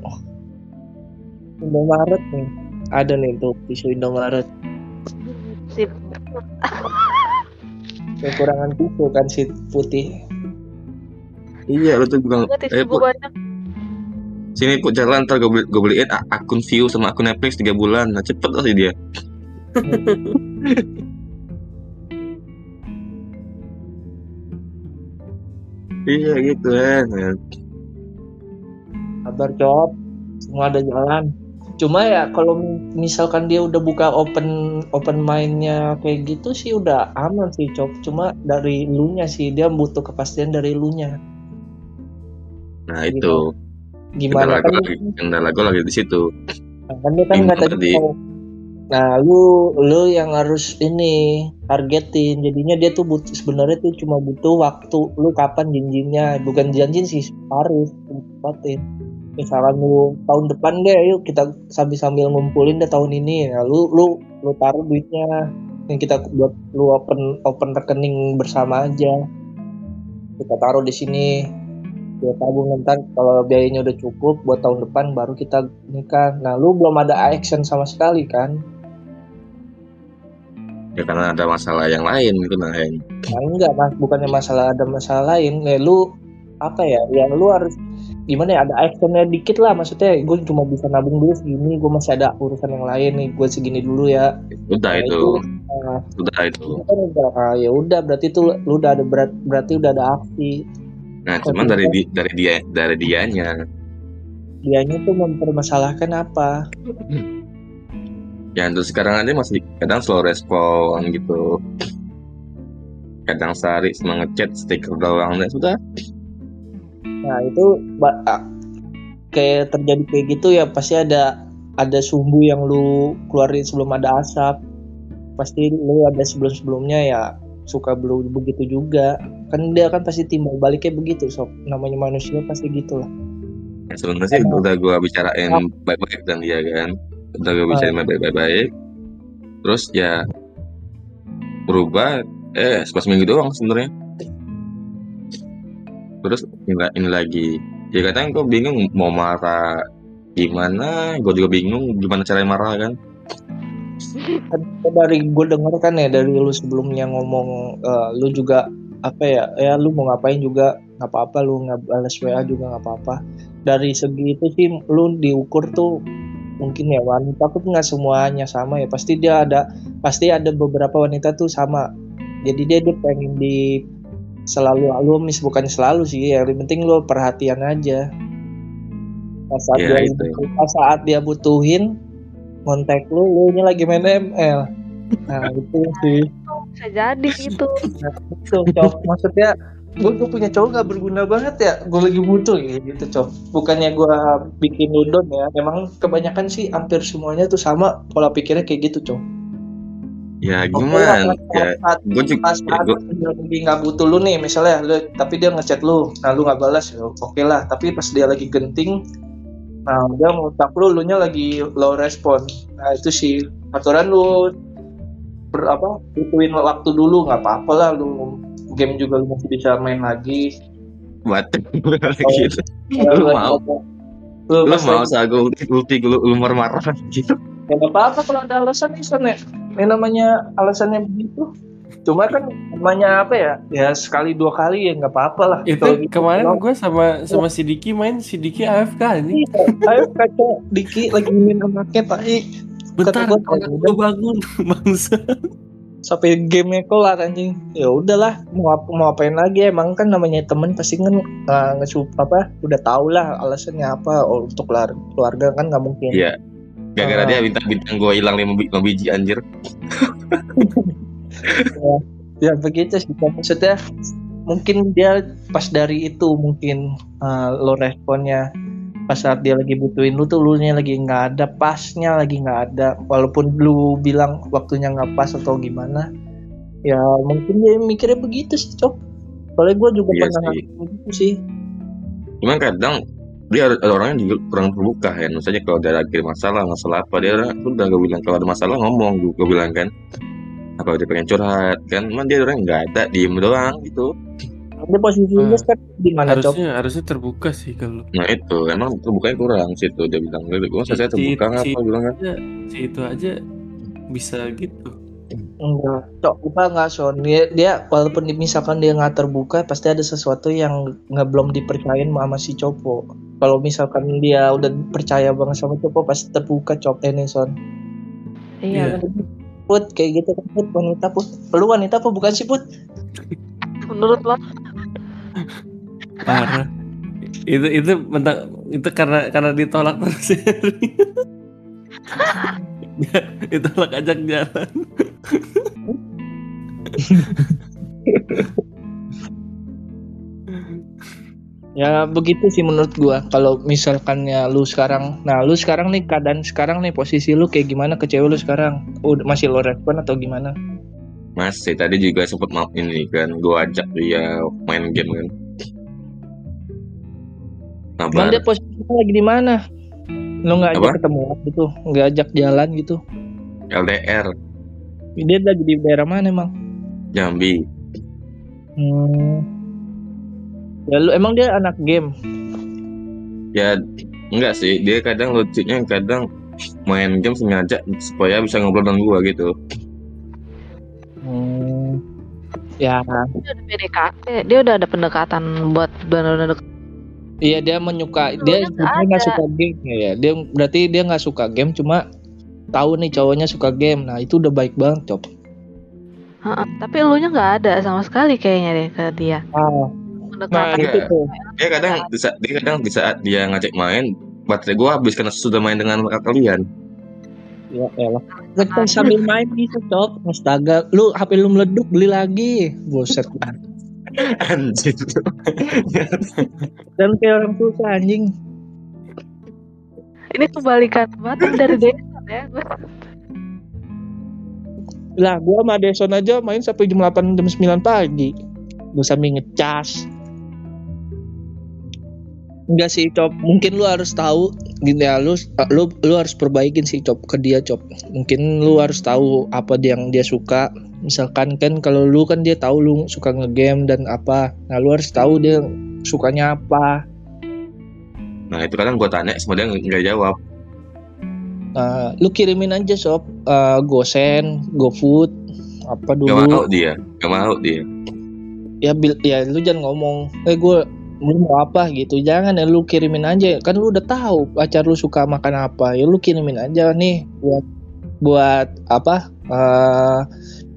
Indomaret nih. Ada nih tuh tisu Indomaret. Sip. Kekurangan tisu kan si putih. iya lu tuh bilang eh put banyak. sini put jalan ntar gue beli, gue beliin akun view sama akun Netflix tiga bulan nah cepet lah sih dia [LAUGHS] iya gitu kan Kabar cop. Semua ada jalan. Cuma ya kalau misalkan dia udah buka open open mindnya kayak gitu sih udah aman sih cop. Cuma dari lunya sih dia butuh kepastian dari lunya. nah itu Gimana kendala kan? gue lagi kendala gue lagi di situ Kan dia kan nggak tadi. Nah, lu lu yang harus ini targetin. Jadinya dia tuh butuh sebenarnya tuh cuma butuh waktu. Lu kapan janjinya? Bukan janji sih, harus tempatin. Misalkan lu tahun depan deh, yuk kita sambil sambil ngumpulin deh tahun ini. Nah, lu lu lu taruh duitnya. yang kita buat lu open open rekening bersama aja kita taruh di sini dia tabung ntar kalau biayanya udah cukup buat tahun depan baru kita nikah nah lu belum ada action sama sekali kan ya karena ada masalah yang lain gitu nah yang nah enggak mas. Bukannya masalah ada masalah lain. Ya lu apa ya ya lu harus gimana ya ada actionnya dikit lah. Maksudnya gue cuma bisa nabung dulu segini gue masih ada urusan yang lain nih gue segini dulu ya. Udah Nah, itu. nah, udah itu. itu kan udah ah, ya udah berarti tuh lu udah ada berat berarti udah ada aksi. Nah cuman dari di, dari dia dari dianya. Dianya tuh mempermasalahkan apa [CLEARS THROAT] ya terus sekarang aja masih kadang slow respon gitu. Kadang sehari cuma ngechat stiker doang. Dan sudah. Nah itu kayak terjadi kayak gitu ya pasti ada ada sumbu yang lu keluarin sebelum ada asap. Pasti lu ada sebelum sebelumnya ya suka belum begitu juga. Kan dia kan pasti timbal baliknya begitu sob. Namanya manusia pasti gitu lah ya, sebenarnya sih udah gue bicarain baik-baik dan dia kan udah gue bicarain baik-baik terus ya berubah eh pas minggu doang sebenarnya. Terus ini, ini lagi. Ya kadang gue bingung mau marah gimana gue juga bingung gimana cara marah kan. Kan dari gue denger kan ya dari lu sebelumnya ngomong eh, lu juga apa ya ya lu mau ngapain juga nggak apa-apa lu nggak balas WA juga nggak apa-apa. Dari segi itu sih lu diukur tuh mungkin ya wanita tuh nggak semuanya sama ya. Pasti dia ada pasti ada beberapa wanita tuh sama. Jadi dia dia pengen di selalu lu mis bukan selalu sih ya. Yang penting lu perhatian aja. Pas saat Ya, dia itu. pas saat dia butuhin kontak lu lu nya lagi main ML nah itu sih. Bisa jadi gitu. Itu cowok maksudnya gue gue punya cowok gak berguna banget ya. Gue lagi butuh ya gitu cowok bukannya gue bikin lu down ya emang kebanyakan sih hampir semuanya tuh sama pola pikirnya kayak gitu cowok ya gimana lah, ya saat, gue juga pas ya, gua- dia lagi nggak butuh lu nih misalnya lu tapi dia ngechat lu nah lu nggak balas ya oke lah. Tapi pas dia lagi genting nah dia ngutak lu lu nya lagi low respon. Nah itu sih aturan lu ber apa butuhin waktu dulu nggak apa-apa lah lu game juga lu masih bisa main lagi. Batin [LAUGHS] gitu. Lu mau? lu, lu mau gue ulti ulti lu lu marah gitu. Ya nggak apa-apa kalau ada alasan nih Son ya. Yang namanya alasannya begitu. Cuma kan namanya apa ya? Ya sekali dua kali ya nggak apa-apa lah. Itu gitu, kemarin gue sama sama si Diki main si Diki AFK nih. Iya, ayo kaca Diki lagi main anaknya tai Bentar, gue bangun bangsa. Sampai gamenya kelar anjing. Ya udahlah mau apa mau apain lagi? Emang kan namanya temen pasti kan uh, apa udah tau lah alasannya apa. Oh, untuk keluar- keluarga kan nggak mungkin. Iya. gara-gara Ah. dia bintang-bintang gue hilang lima, lima biji anjir. [LAUGHS] Ya begitu sih maksudnya mungkin dia pas dari itu mungkin uh, lo responnya pas saat dia lagi butuhin lu tuh lu nya lagi nggak ada pasnya lagi nggak ada. Walaupun lu bilang waktunya nggak pas atau gimana ya mungkin dia mikirnya begitu sih cok. Soalnya gue juga Iya pernah sih. begitu sih. Cuman kadang dia ada, ada orangnya juga kurang terbuka ya. Misalnya kalau ada lagi masalah masalah apa dia orang- udah gue bilang kalau ada masalah ngomong gue, gue bilang kan. Apa dia pengen curhat kan? Cuman dia orang nggak ada diem doang gitu dia posisinya Hmm. kan di mana cok? Harusnya harusnya terbuka sih kalau nah itu emang terbukanya kurang situ dia bilang. Gue gue saya terbuka si- apa bilang kan. si itu aja bisa gitu. enggak. Cok kita nggak son dia, dia walaupun misalkan dia nggak terbuka pasti ada sesuatu yang nggak belum dipercayain sama si Copo kalau misalkan dia udah percaya banget sama Copo pasti terbuka cok ini son iya. Iya. put kayak gitu kan put wanita put. Lu wanita apa bukan sih put menurut lo Parah. itu itu mentang itu karena karena ditolak terus ya. [LAUGHS] Ditolak ajak jalan. [LAUGHS] ya begitu sih menurut gua kalau misalkannya lu sekarang nah lu sekarang nih keadaan sekarang nih posisi lu kayak gimana ke cewek lu sekarang udah masih lo respon atau gimana masih tadi juga sempet mau ini kan gue ajak dia main game kan Emang Kabar dia posisinya lagi di mana lu nggak ajak Apa? ketemu gitu nggak ajak jalan gitu LDR Dia lagi di daerah mana emang? Jambi. Hmm. Ya lu emang dia anak game. Ya enggak sih, dia kadang lucunya kadang main game sengaja supaya bisa ngobrol dengan gua gitu. Ya, Dia udah PDKT, dia udah ada pendekatan buat benar-benar iya dia menyukai dia Lu nggak sebenarnya nggak ada. suka game ya. Dia berarti dia nggak suka game cuma tahu nih cowoknya suka game. Nah itu udah baik banget cop. Heeh, Tapi lu nya nggak ada sama sekali kayaknya deh ke dia. Ah, nah Pendekatan. itu tuh. Dia kadang di saat dia kadang di saat dia ngajak main, baterai gua habis karena sudah main dengan kalian. Ya elah. Kita sambil main bisa cop. Astaga, lu HP lu meleduk beli lagi. Buset. Anjir. Dan kayak orang susah anjing. Ini kebalikan banget dari desa ya. Gua- Lah, gua sama Deson aja main sampai jam 8 jam 9 pagi. Gua sambil ngecas. Enggak sih, Cop. Mungkin lu harus tahu gini ya, lu lu lu harus perbaikin sih, Cop, ke dia, Cop. Mungkin lu harus tahu apa dia yang dia suka. Misalkan kan kalau lu kan dia tahu lu suka ngegame dan apa. Nah, lu harus tahu dia sukanya apa. Nah itu kadang gua tanya, semua dia nggak jawab. Nah, lu kirimin aja, Sob. Eh, GoSend, GoFood, apa Gak mau dulu. dia, gak mau dia. ya bil ya lu jangan ngomong eh gue lu mau apa? gitu. Jangan ya lu kirimin aja. Kan lu udah tahu pacar lu suka makan apa. Ya lu kirimin aja nih buat buat apa eh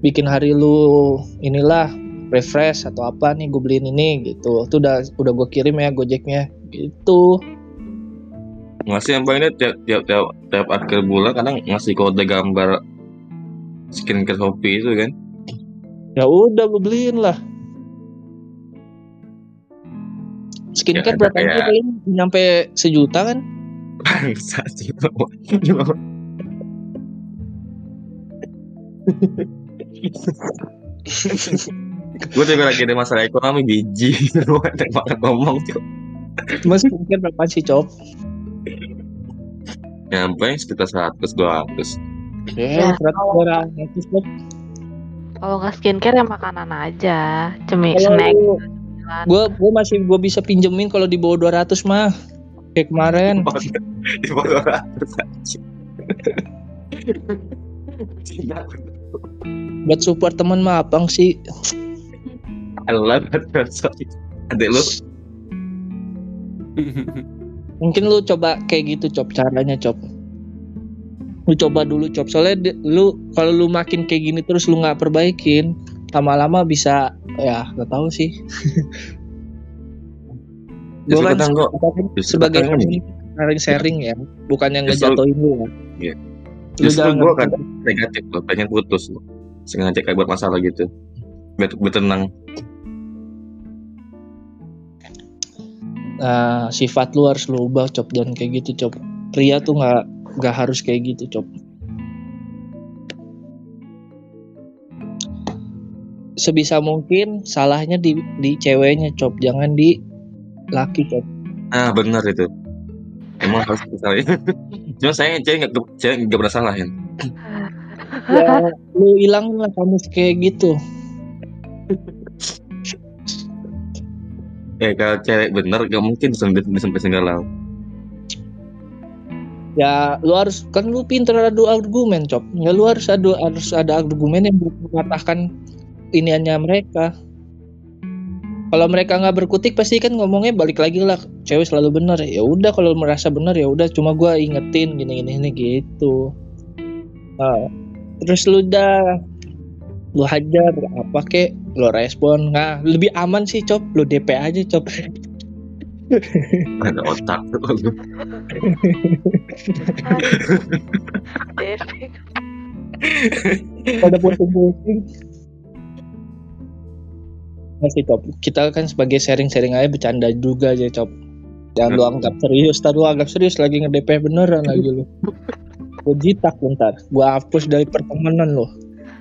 bikin hari lu inilah refresh atau apa nih gue beliin ini gitu. Itu udah udah gue kirim ya gojeknya. Gitu. Ngasih yang ini tiap tiap tiap tiap akhir bulan kadang ngasih kode gambar skincare Shopee itu kan. ya udah gue beliin lah skincare Ya, berapa sih paling? Nyampe sejuta kan? Bangsa sih. gue juga lagi ada masalah ekonomi biji. Lu ada banget ngomong tuh cuma skincare berapa sih cop? Nyampe sekitar 100 200 ya Ya, seratus kalau- orang itu cop. Kalau nggak skincare ya makanan aja, cemi Kalau snack. Lu- cemilan. gue gue masih gue bisa pinjemin kalau di bawah 200 mah. Kayak kemarin. Di bawah 200 aja Tidak buat support teman mah apang sih. Allah adek lu? Mungkin lu coba kayak gitu cop. Caranya cop. Lu coba dulu cop. Soalnya lu kalau lu makin kayak gini terus lu nggak perbaikin lama-lama bisa ya nggak tahu sih. Gua kan gua sebagai ini sharing sharing ya. Bukan yang ngejatuhin lu ya. Iya. Justru gua kadang negatif loh pengen putus loh. Sengaja kayak buat masalah gitu. Biar, biar tenang Nah, sifat lu harus lu ubah cop. Dan kayak gitu cop. Pria tuh nggak nggak harus kayak gitu cop sebisa mungkin salahnya di di ceweknya cop. Jangan di laki cop. Ah benar itu. Emang harus misalnya. [LAUGHS] Cuma saya cewek nggak cewek nggak pernah salah ya. Ya lu hilang lah kamu kayak gitu. Ya [LAUGHS] kalau cewek bener gak mungkin sampai sampai senggalau ya lu harus kan lu pinter adu argumen cop. Ya lu harus adu harus ada argumen yang mematahkan iniannya mereka. Kalau mereka nggak berkutik pasti kan ngomongnya balik lagi lah cewek selalu benar. Ya udah kalau merasa benar ya udah cuma gua ingetin gini gini ini gitu. Nah, terus lu udah lu hajar apa kek? Lu respon nah lebih aman sih cop. Lu DP aja cop. Ada otak tuh [LAUGHS] DP. pada pusing-pusing masih cop. Kita kan sebagai sharing-sharing aja bercanda juga aja cop. Jangan lu anggap serius. Tar lu anggap serius lagi nge-DP beneran lagi lu. [LAUGHS] Gue jitak ntar. Gue hapus dari pertemanan lu.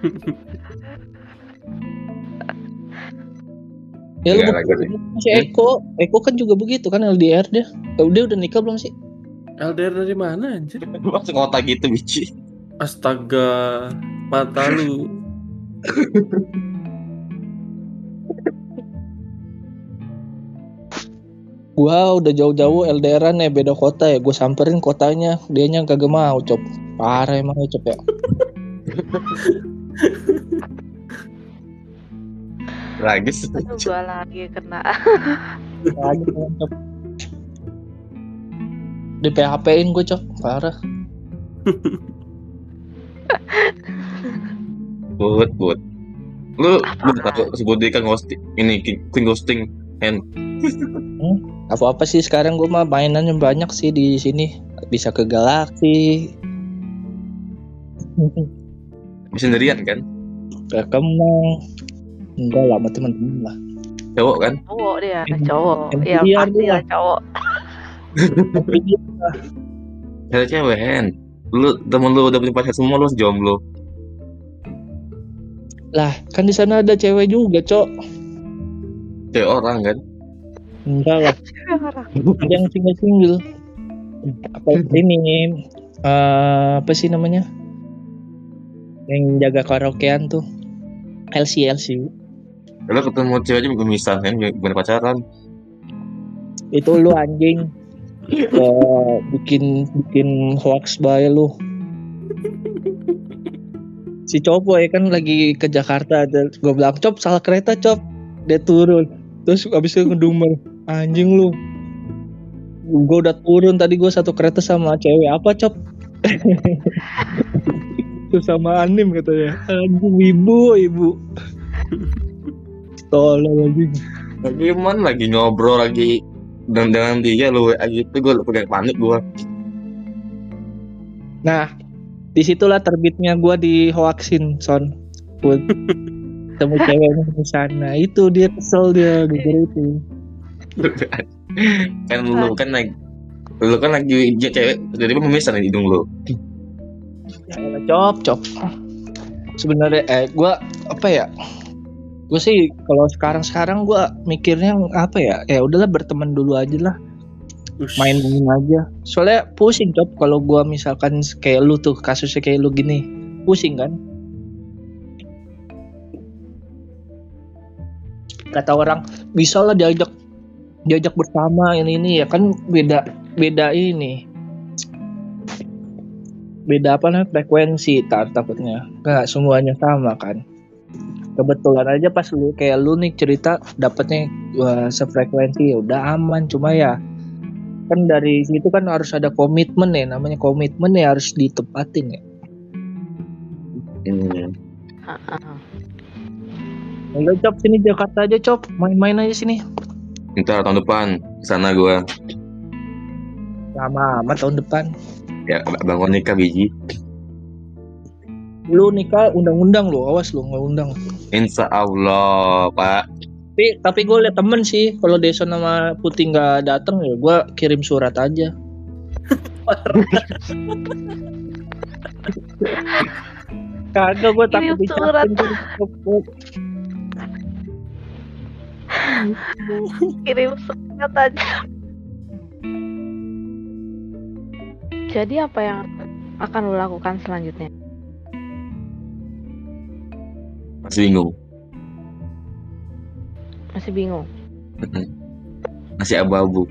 [LAUGHS] Ya lu aja si Eko. Eko kan juga begitu kan LDR dia. Dia udah nikah belum sih? LDR dari mana anjir? [LAUGHS] langsung otak gitu biji Astaga. mata lu Gua udah jauh-jauh LDRan ya beda kota ya. Gue samperin kotanya, dianya kagak mau, cop. Parah emang ya, [LAUGHS] cop ya. Aduh, gua lagi kena. Lagi cop. Di PHP-in gue, cop. Parah. Buat, buat. Lu udah tahu sebut kan ghosting ini queen ghosting and Apa-apa sih sekarang gue mah mainannya banyak sih di sini. Bisa ke galaksi. [LAUGHS] sendirian kan? Ke Kemang. Enggak lah, sama temen-temen lah. Cowok kan? Cowok dia, Yang- cowok. Iya, biar pasti dia. lah cowok. Ada [LAUGHS] cewek kan? Lu temen lu udah punya pacar semua lu jomblo. lah, kan di sana ada cewek juga, cok. Cewek orang kan? Enggak lah. ada yang single single apa ini eh, apa sih namanya? Yang jaga karaokean tuh. LC LC Lu ketemu cewek aja bukan misal kan? Bukan pacaran. itu lu anjing. Eh, bikin bikin hoax bay lu. Si Copo ya kan lagi ke Jakarta ada gue bilang cop salah kereta cop. Dia turun. Terus abis itu ngedumel anjing lu gue udah turun tadi gue satu kereta sama cewek apa cop [LAUGHS] itu sama anim katanya anjing ibu ibu tolong anjing Lagi mana lagi ngobrol lagi dengan dengan dia lu WA gitu gue kayak panik gue. Nah, di situlah terbitnya gue di hoaxin, Son. Put. [LAUGHS] Temu ceweknya di sana. Itu dia kesel dia gara itu. Kan lu kan lagi lu kan lagi dia cewek jadi memisah nih hidung lu. Ya, cop, cop. Sebenarnya eh gue apa ya? Gue sih kalau sekarang-sekarang gue mikirnya apa ya? Ya udahlah berteman dulu aja lah. Ush. main-main aja. Soalnya pusing cop kalau gua misalkan kayak lu tuh kasusnya kayak lu gini, pusing kan? Kata orang bisa lah diajak diajak bersama ini ini ya kan beda beda ini. Beda apa namanya? Frekuensi tak takutnya. Nggak semuanya sama kan? Kebetulan aja pas lu kayak lu nih cerita dapetnya wah, sefrekuensi ya udah aman. Cuma ya kan dari situ kan harus ada komitmen ya. Namanya komitmen ya harus ditepatin ya. Hmm. Udah cop sini Jakarta aja cop. Main-main aja sini Ntar tahun depan sana gue sama amat tahun depan. Ya bangun nikah biji. lu nikah undang-undang lu awas lu nggak undang. Insya Allah pak. tapi tapi gue liat temen sih kalau Deson sama Putih nggak dateng ya gue kirim surat aja. [LAUGHS] Kagak gue takut dicapin [LAUGHS] Kirim surat aja. Jadi apa yang akan lo lakukan selanjutnya? Masih bingung. Masih bingung. Masih abu-abu.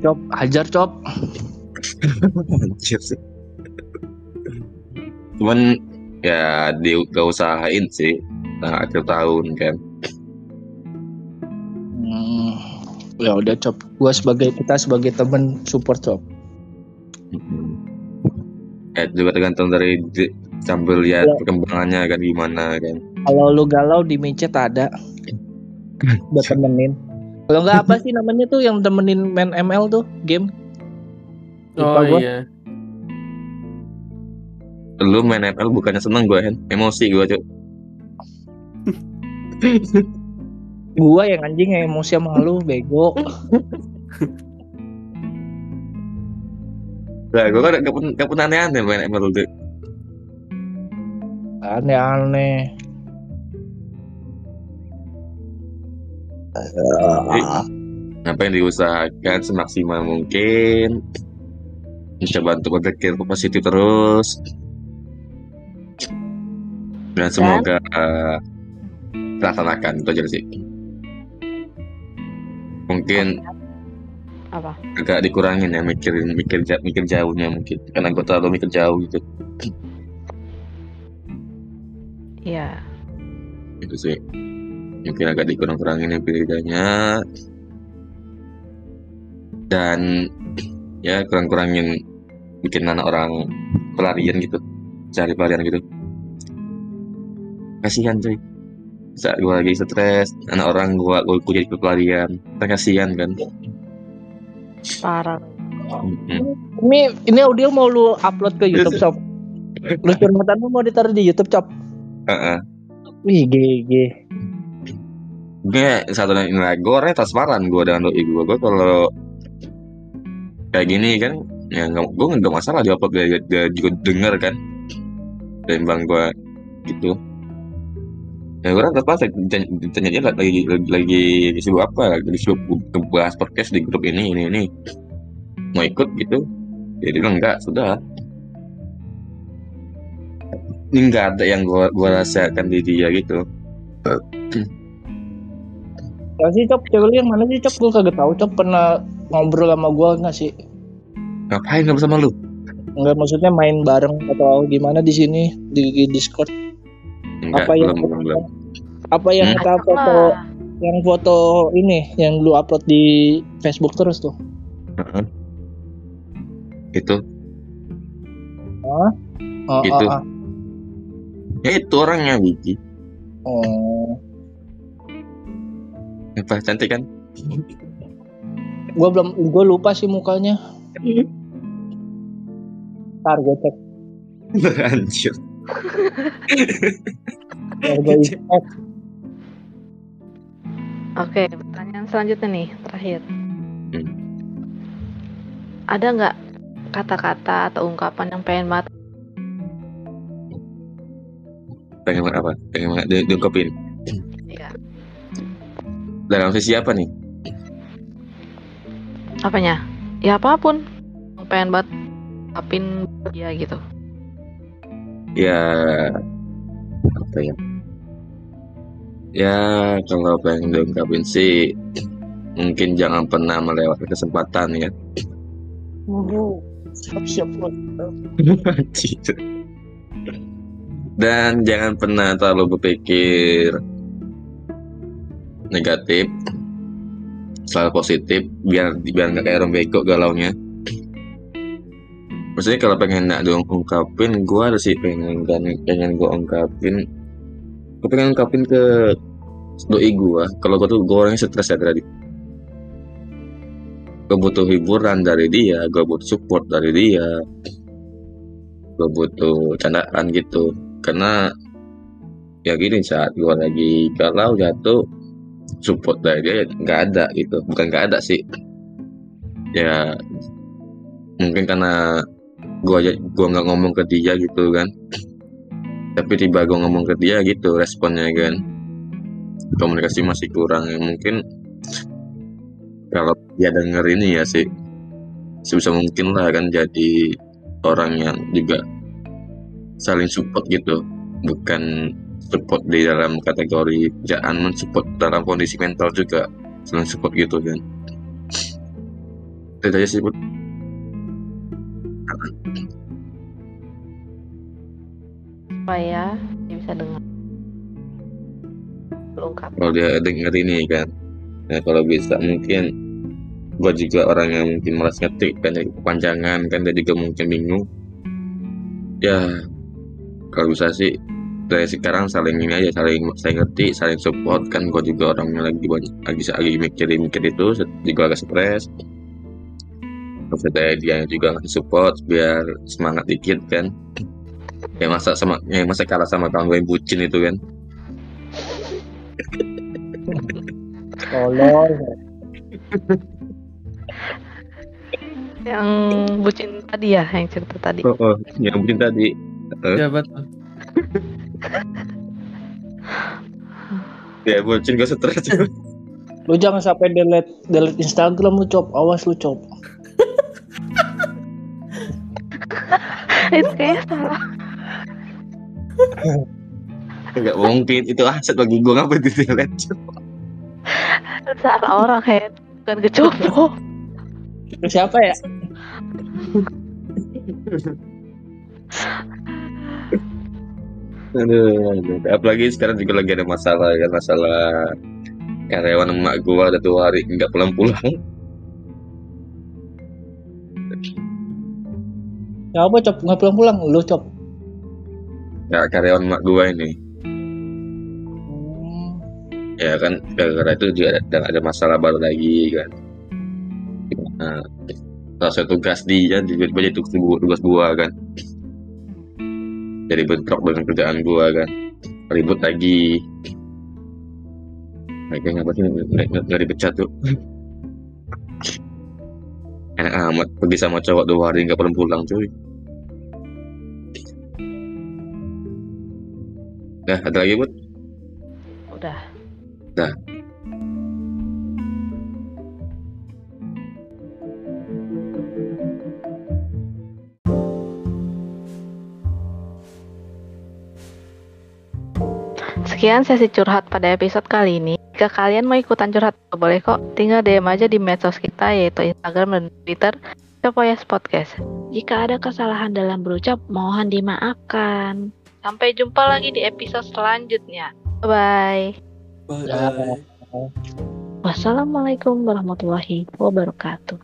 cop hajar cop sih. Cuman ya di gak usahain sih. Nah, akhir tahun kan. Ya udah cop gue sebagai kita sebagai temen support cop Hmm. Eh juga tergantung dari sambil lihat Ya. perkembangannya kan gimana kan. kalau lu galau di micet ada [LAUGHS] buat temenin kalau nggak apa sih namanya tuh yang temenin main ML tuh game Oh Lupa gua. iya. Lu main ML bukannya seneng gue kan? Emosi gue cuy. [LAUGHS] gua yang anjing yang emosi sama lu bego. Lah gue kan gak, gak pernah aneh-aneh main ML aneh-aneh. Apa yang diusahakan semaksimal mungkin. Mencoba untuk berpikir positif terus. dan semoga uh, terlaksanakan itu aja sih mungkin apa? agak dikurangin ya mikirin mikir mikir jauhnya mungkin. Karena gue terlalu mikir jauh gitu. Iya. Itu sih. Mungkin agak dikurang-kurangin yang bedanya. Dan [CLEARS THROAT] ya kurang-kurangin bikin anak orang pelarian gitu. Cari pelarian gitu. Kasihan cuy saat gue lagi stres anak orang gue gue jadi pelarian kan kasihan kan parah Mm-mm. Ini ini audio mau lu upload ke YouTube Sob. Lu curhatan lu mau ditaruh di YouTube Cop. Heeh. Wih GG. gue satu dan lagi gue orangnya transparan gue dengan doi gue gue kalau kayak gini kan ya nggak gue nggak masalah di upload dia, dia juga denger kan timbang gue gitu ya gue kan terpaksa ditanya lagi lagi, lagi sibuk apa? Lagi sibuk bahas podcast di grup ini ini ini. Mau ikut gitu. Ya dia bilang enggak sudah. Ini nggak ada yang gue gua rasakan di dia gitu. Ya sih Cop, cewek lu yang mana sih Cop? Gue kagak tahu Cop. Pernah ngobrol sama gua nggak sih? ngapain nggak sama lu? Enggak maksudnya main bareng atau gimana di sini di, di Discord? Enggak Apa yang- belum belum belum Apa yang Hmm? kita foto yang foto ini yang lu upload di Facebook terus tuh? Heeh. itu Oh, Itu. oh, oh. ya itu orangnya Wiki Oh. apa cantik kan Gua belum gua lupa sih mukanya. Ntar gue cek. anjir Ntar gua cek. [LAUGHS] Oke, pertanyaan selanjutnya nih, terakhir. Hmm. Ada nggak kata-kata atau ungkapan yang pengen banget pengen banget apa pengen banget di, diungkapin ya, dalam sisi apa nih apanya? Ya apa pun pengen banget ungkapin dia gitu. Ya apa ya? Ya kalau pengen diungkapin sih mungkin jangan pernah melewatkan kesempatan ya. Siap-siap [LAUGHS] dan jangan pernah terlalu berpikir negatif selalu positif biar biar nggak kayak orang bego galaunya maksudnya kalau pengen nak diungkapin gue ada sih pengen kan pengen gue ungkapin. Gue pengen ungkapin ke doi gue kalau gue tuh gue orangnya stres ya tadi gue butuh hiburan dari dia gue butuh support dari dia. Gue butuh candaan gitu. Karena ya gini saat gue lagi galau jatuh support dari dia nggak ada gitu. Bukan nggak ada sih. Ya mungkin karena gue aja gue nggak ngomong ke dia gitu kan. [CLEARS THROAT] Tapi tiba gue ngomong ke dia gitu responnya kan. Komunikasi masih kurang ya mungkin kalau dia denger ini ya sih sebisa mungkin lah kan jadi orang yang juga saling support gitu. Bukan support di dalam kategori kerjaan mensupport dalam kondisi mental juga saling support gitu kan. [SNIFFS] Itu aja sih Supaya dia bisa dengar. Ungkap. kalau dia denger ini kan nah kalau bisa mungkin gua juga orang yang mungkin malas ngetik kan jadi kepanjangan kan dia juga mungkin bingung ya kalau bisa sih dari sekarang saling ini aja saling saya ngerti saling support kan gua juga orangnya lagi banyak lagi lagi mikirin mikir itu juga agak stres terus ada dia juga ngasih support biar semangat dikit kan ya masa sama ya masa kalah sama kawan gue yang bucin itu kan Tolol. Yang bucin tadi ya, yang cerita tadi. Oh, oh, yang mungkin tadi. Eh, Jabat. ya bucin gak stres. Lu jangan sampai delete delete Instagram lu cop. Awas lu cop. Itu kayaknya salah. [LAUGHS] Enggak mungkin itu aset bagi gue ngapa di delete salah orang ya bukan kecopo Itu siapa ya? Aduh, aduh. apalagi sekarang juga lagi ada masalah kan masalah karyawan emak gua ada dua hari nggak pulang-pulang. Siapa cop nggak pulang-pulang? Lu cop. Ya karyawan emak gua ini. Hmm, Ya kan gara-gara itu juga ada, ada masalah baru lagi kan. Nah, salah satu tugas dia tiba-tiba jadi tugas gua, tugas gua kan. Jadi bentrok dengan kerjaan gua kan. Ribut lagi. Mereka ngapa sih nggak dipecat tuh? Enak amat pergi sama cowok dua hari nggak pulang pulang cuy. Nah, ada lagi buat? udah Sekian sesi curhat pada episode kali ini. Jika kalian mau ikutan curhat, boleh kok. Tinggal DM aja di medsos kita, yaitu Instagram dan Twitter, Copoyas Podcast. Jika ada kesalahan dalam berucap, mohon dimaafkan. Sampai jumpa lagi di episode selanjutnya. Bye. Bye. Ya. Wassalamualaikum warahmatullahi wabarakatuh.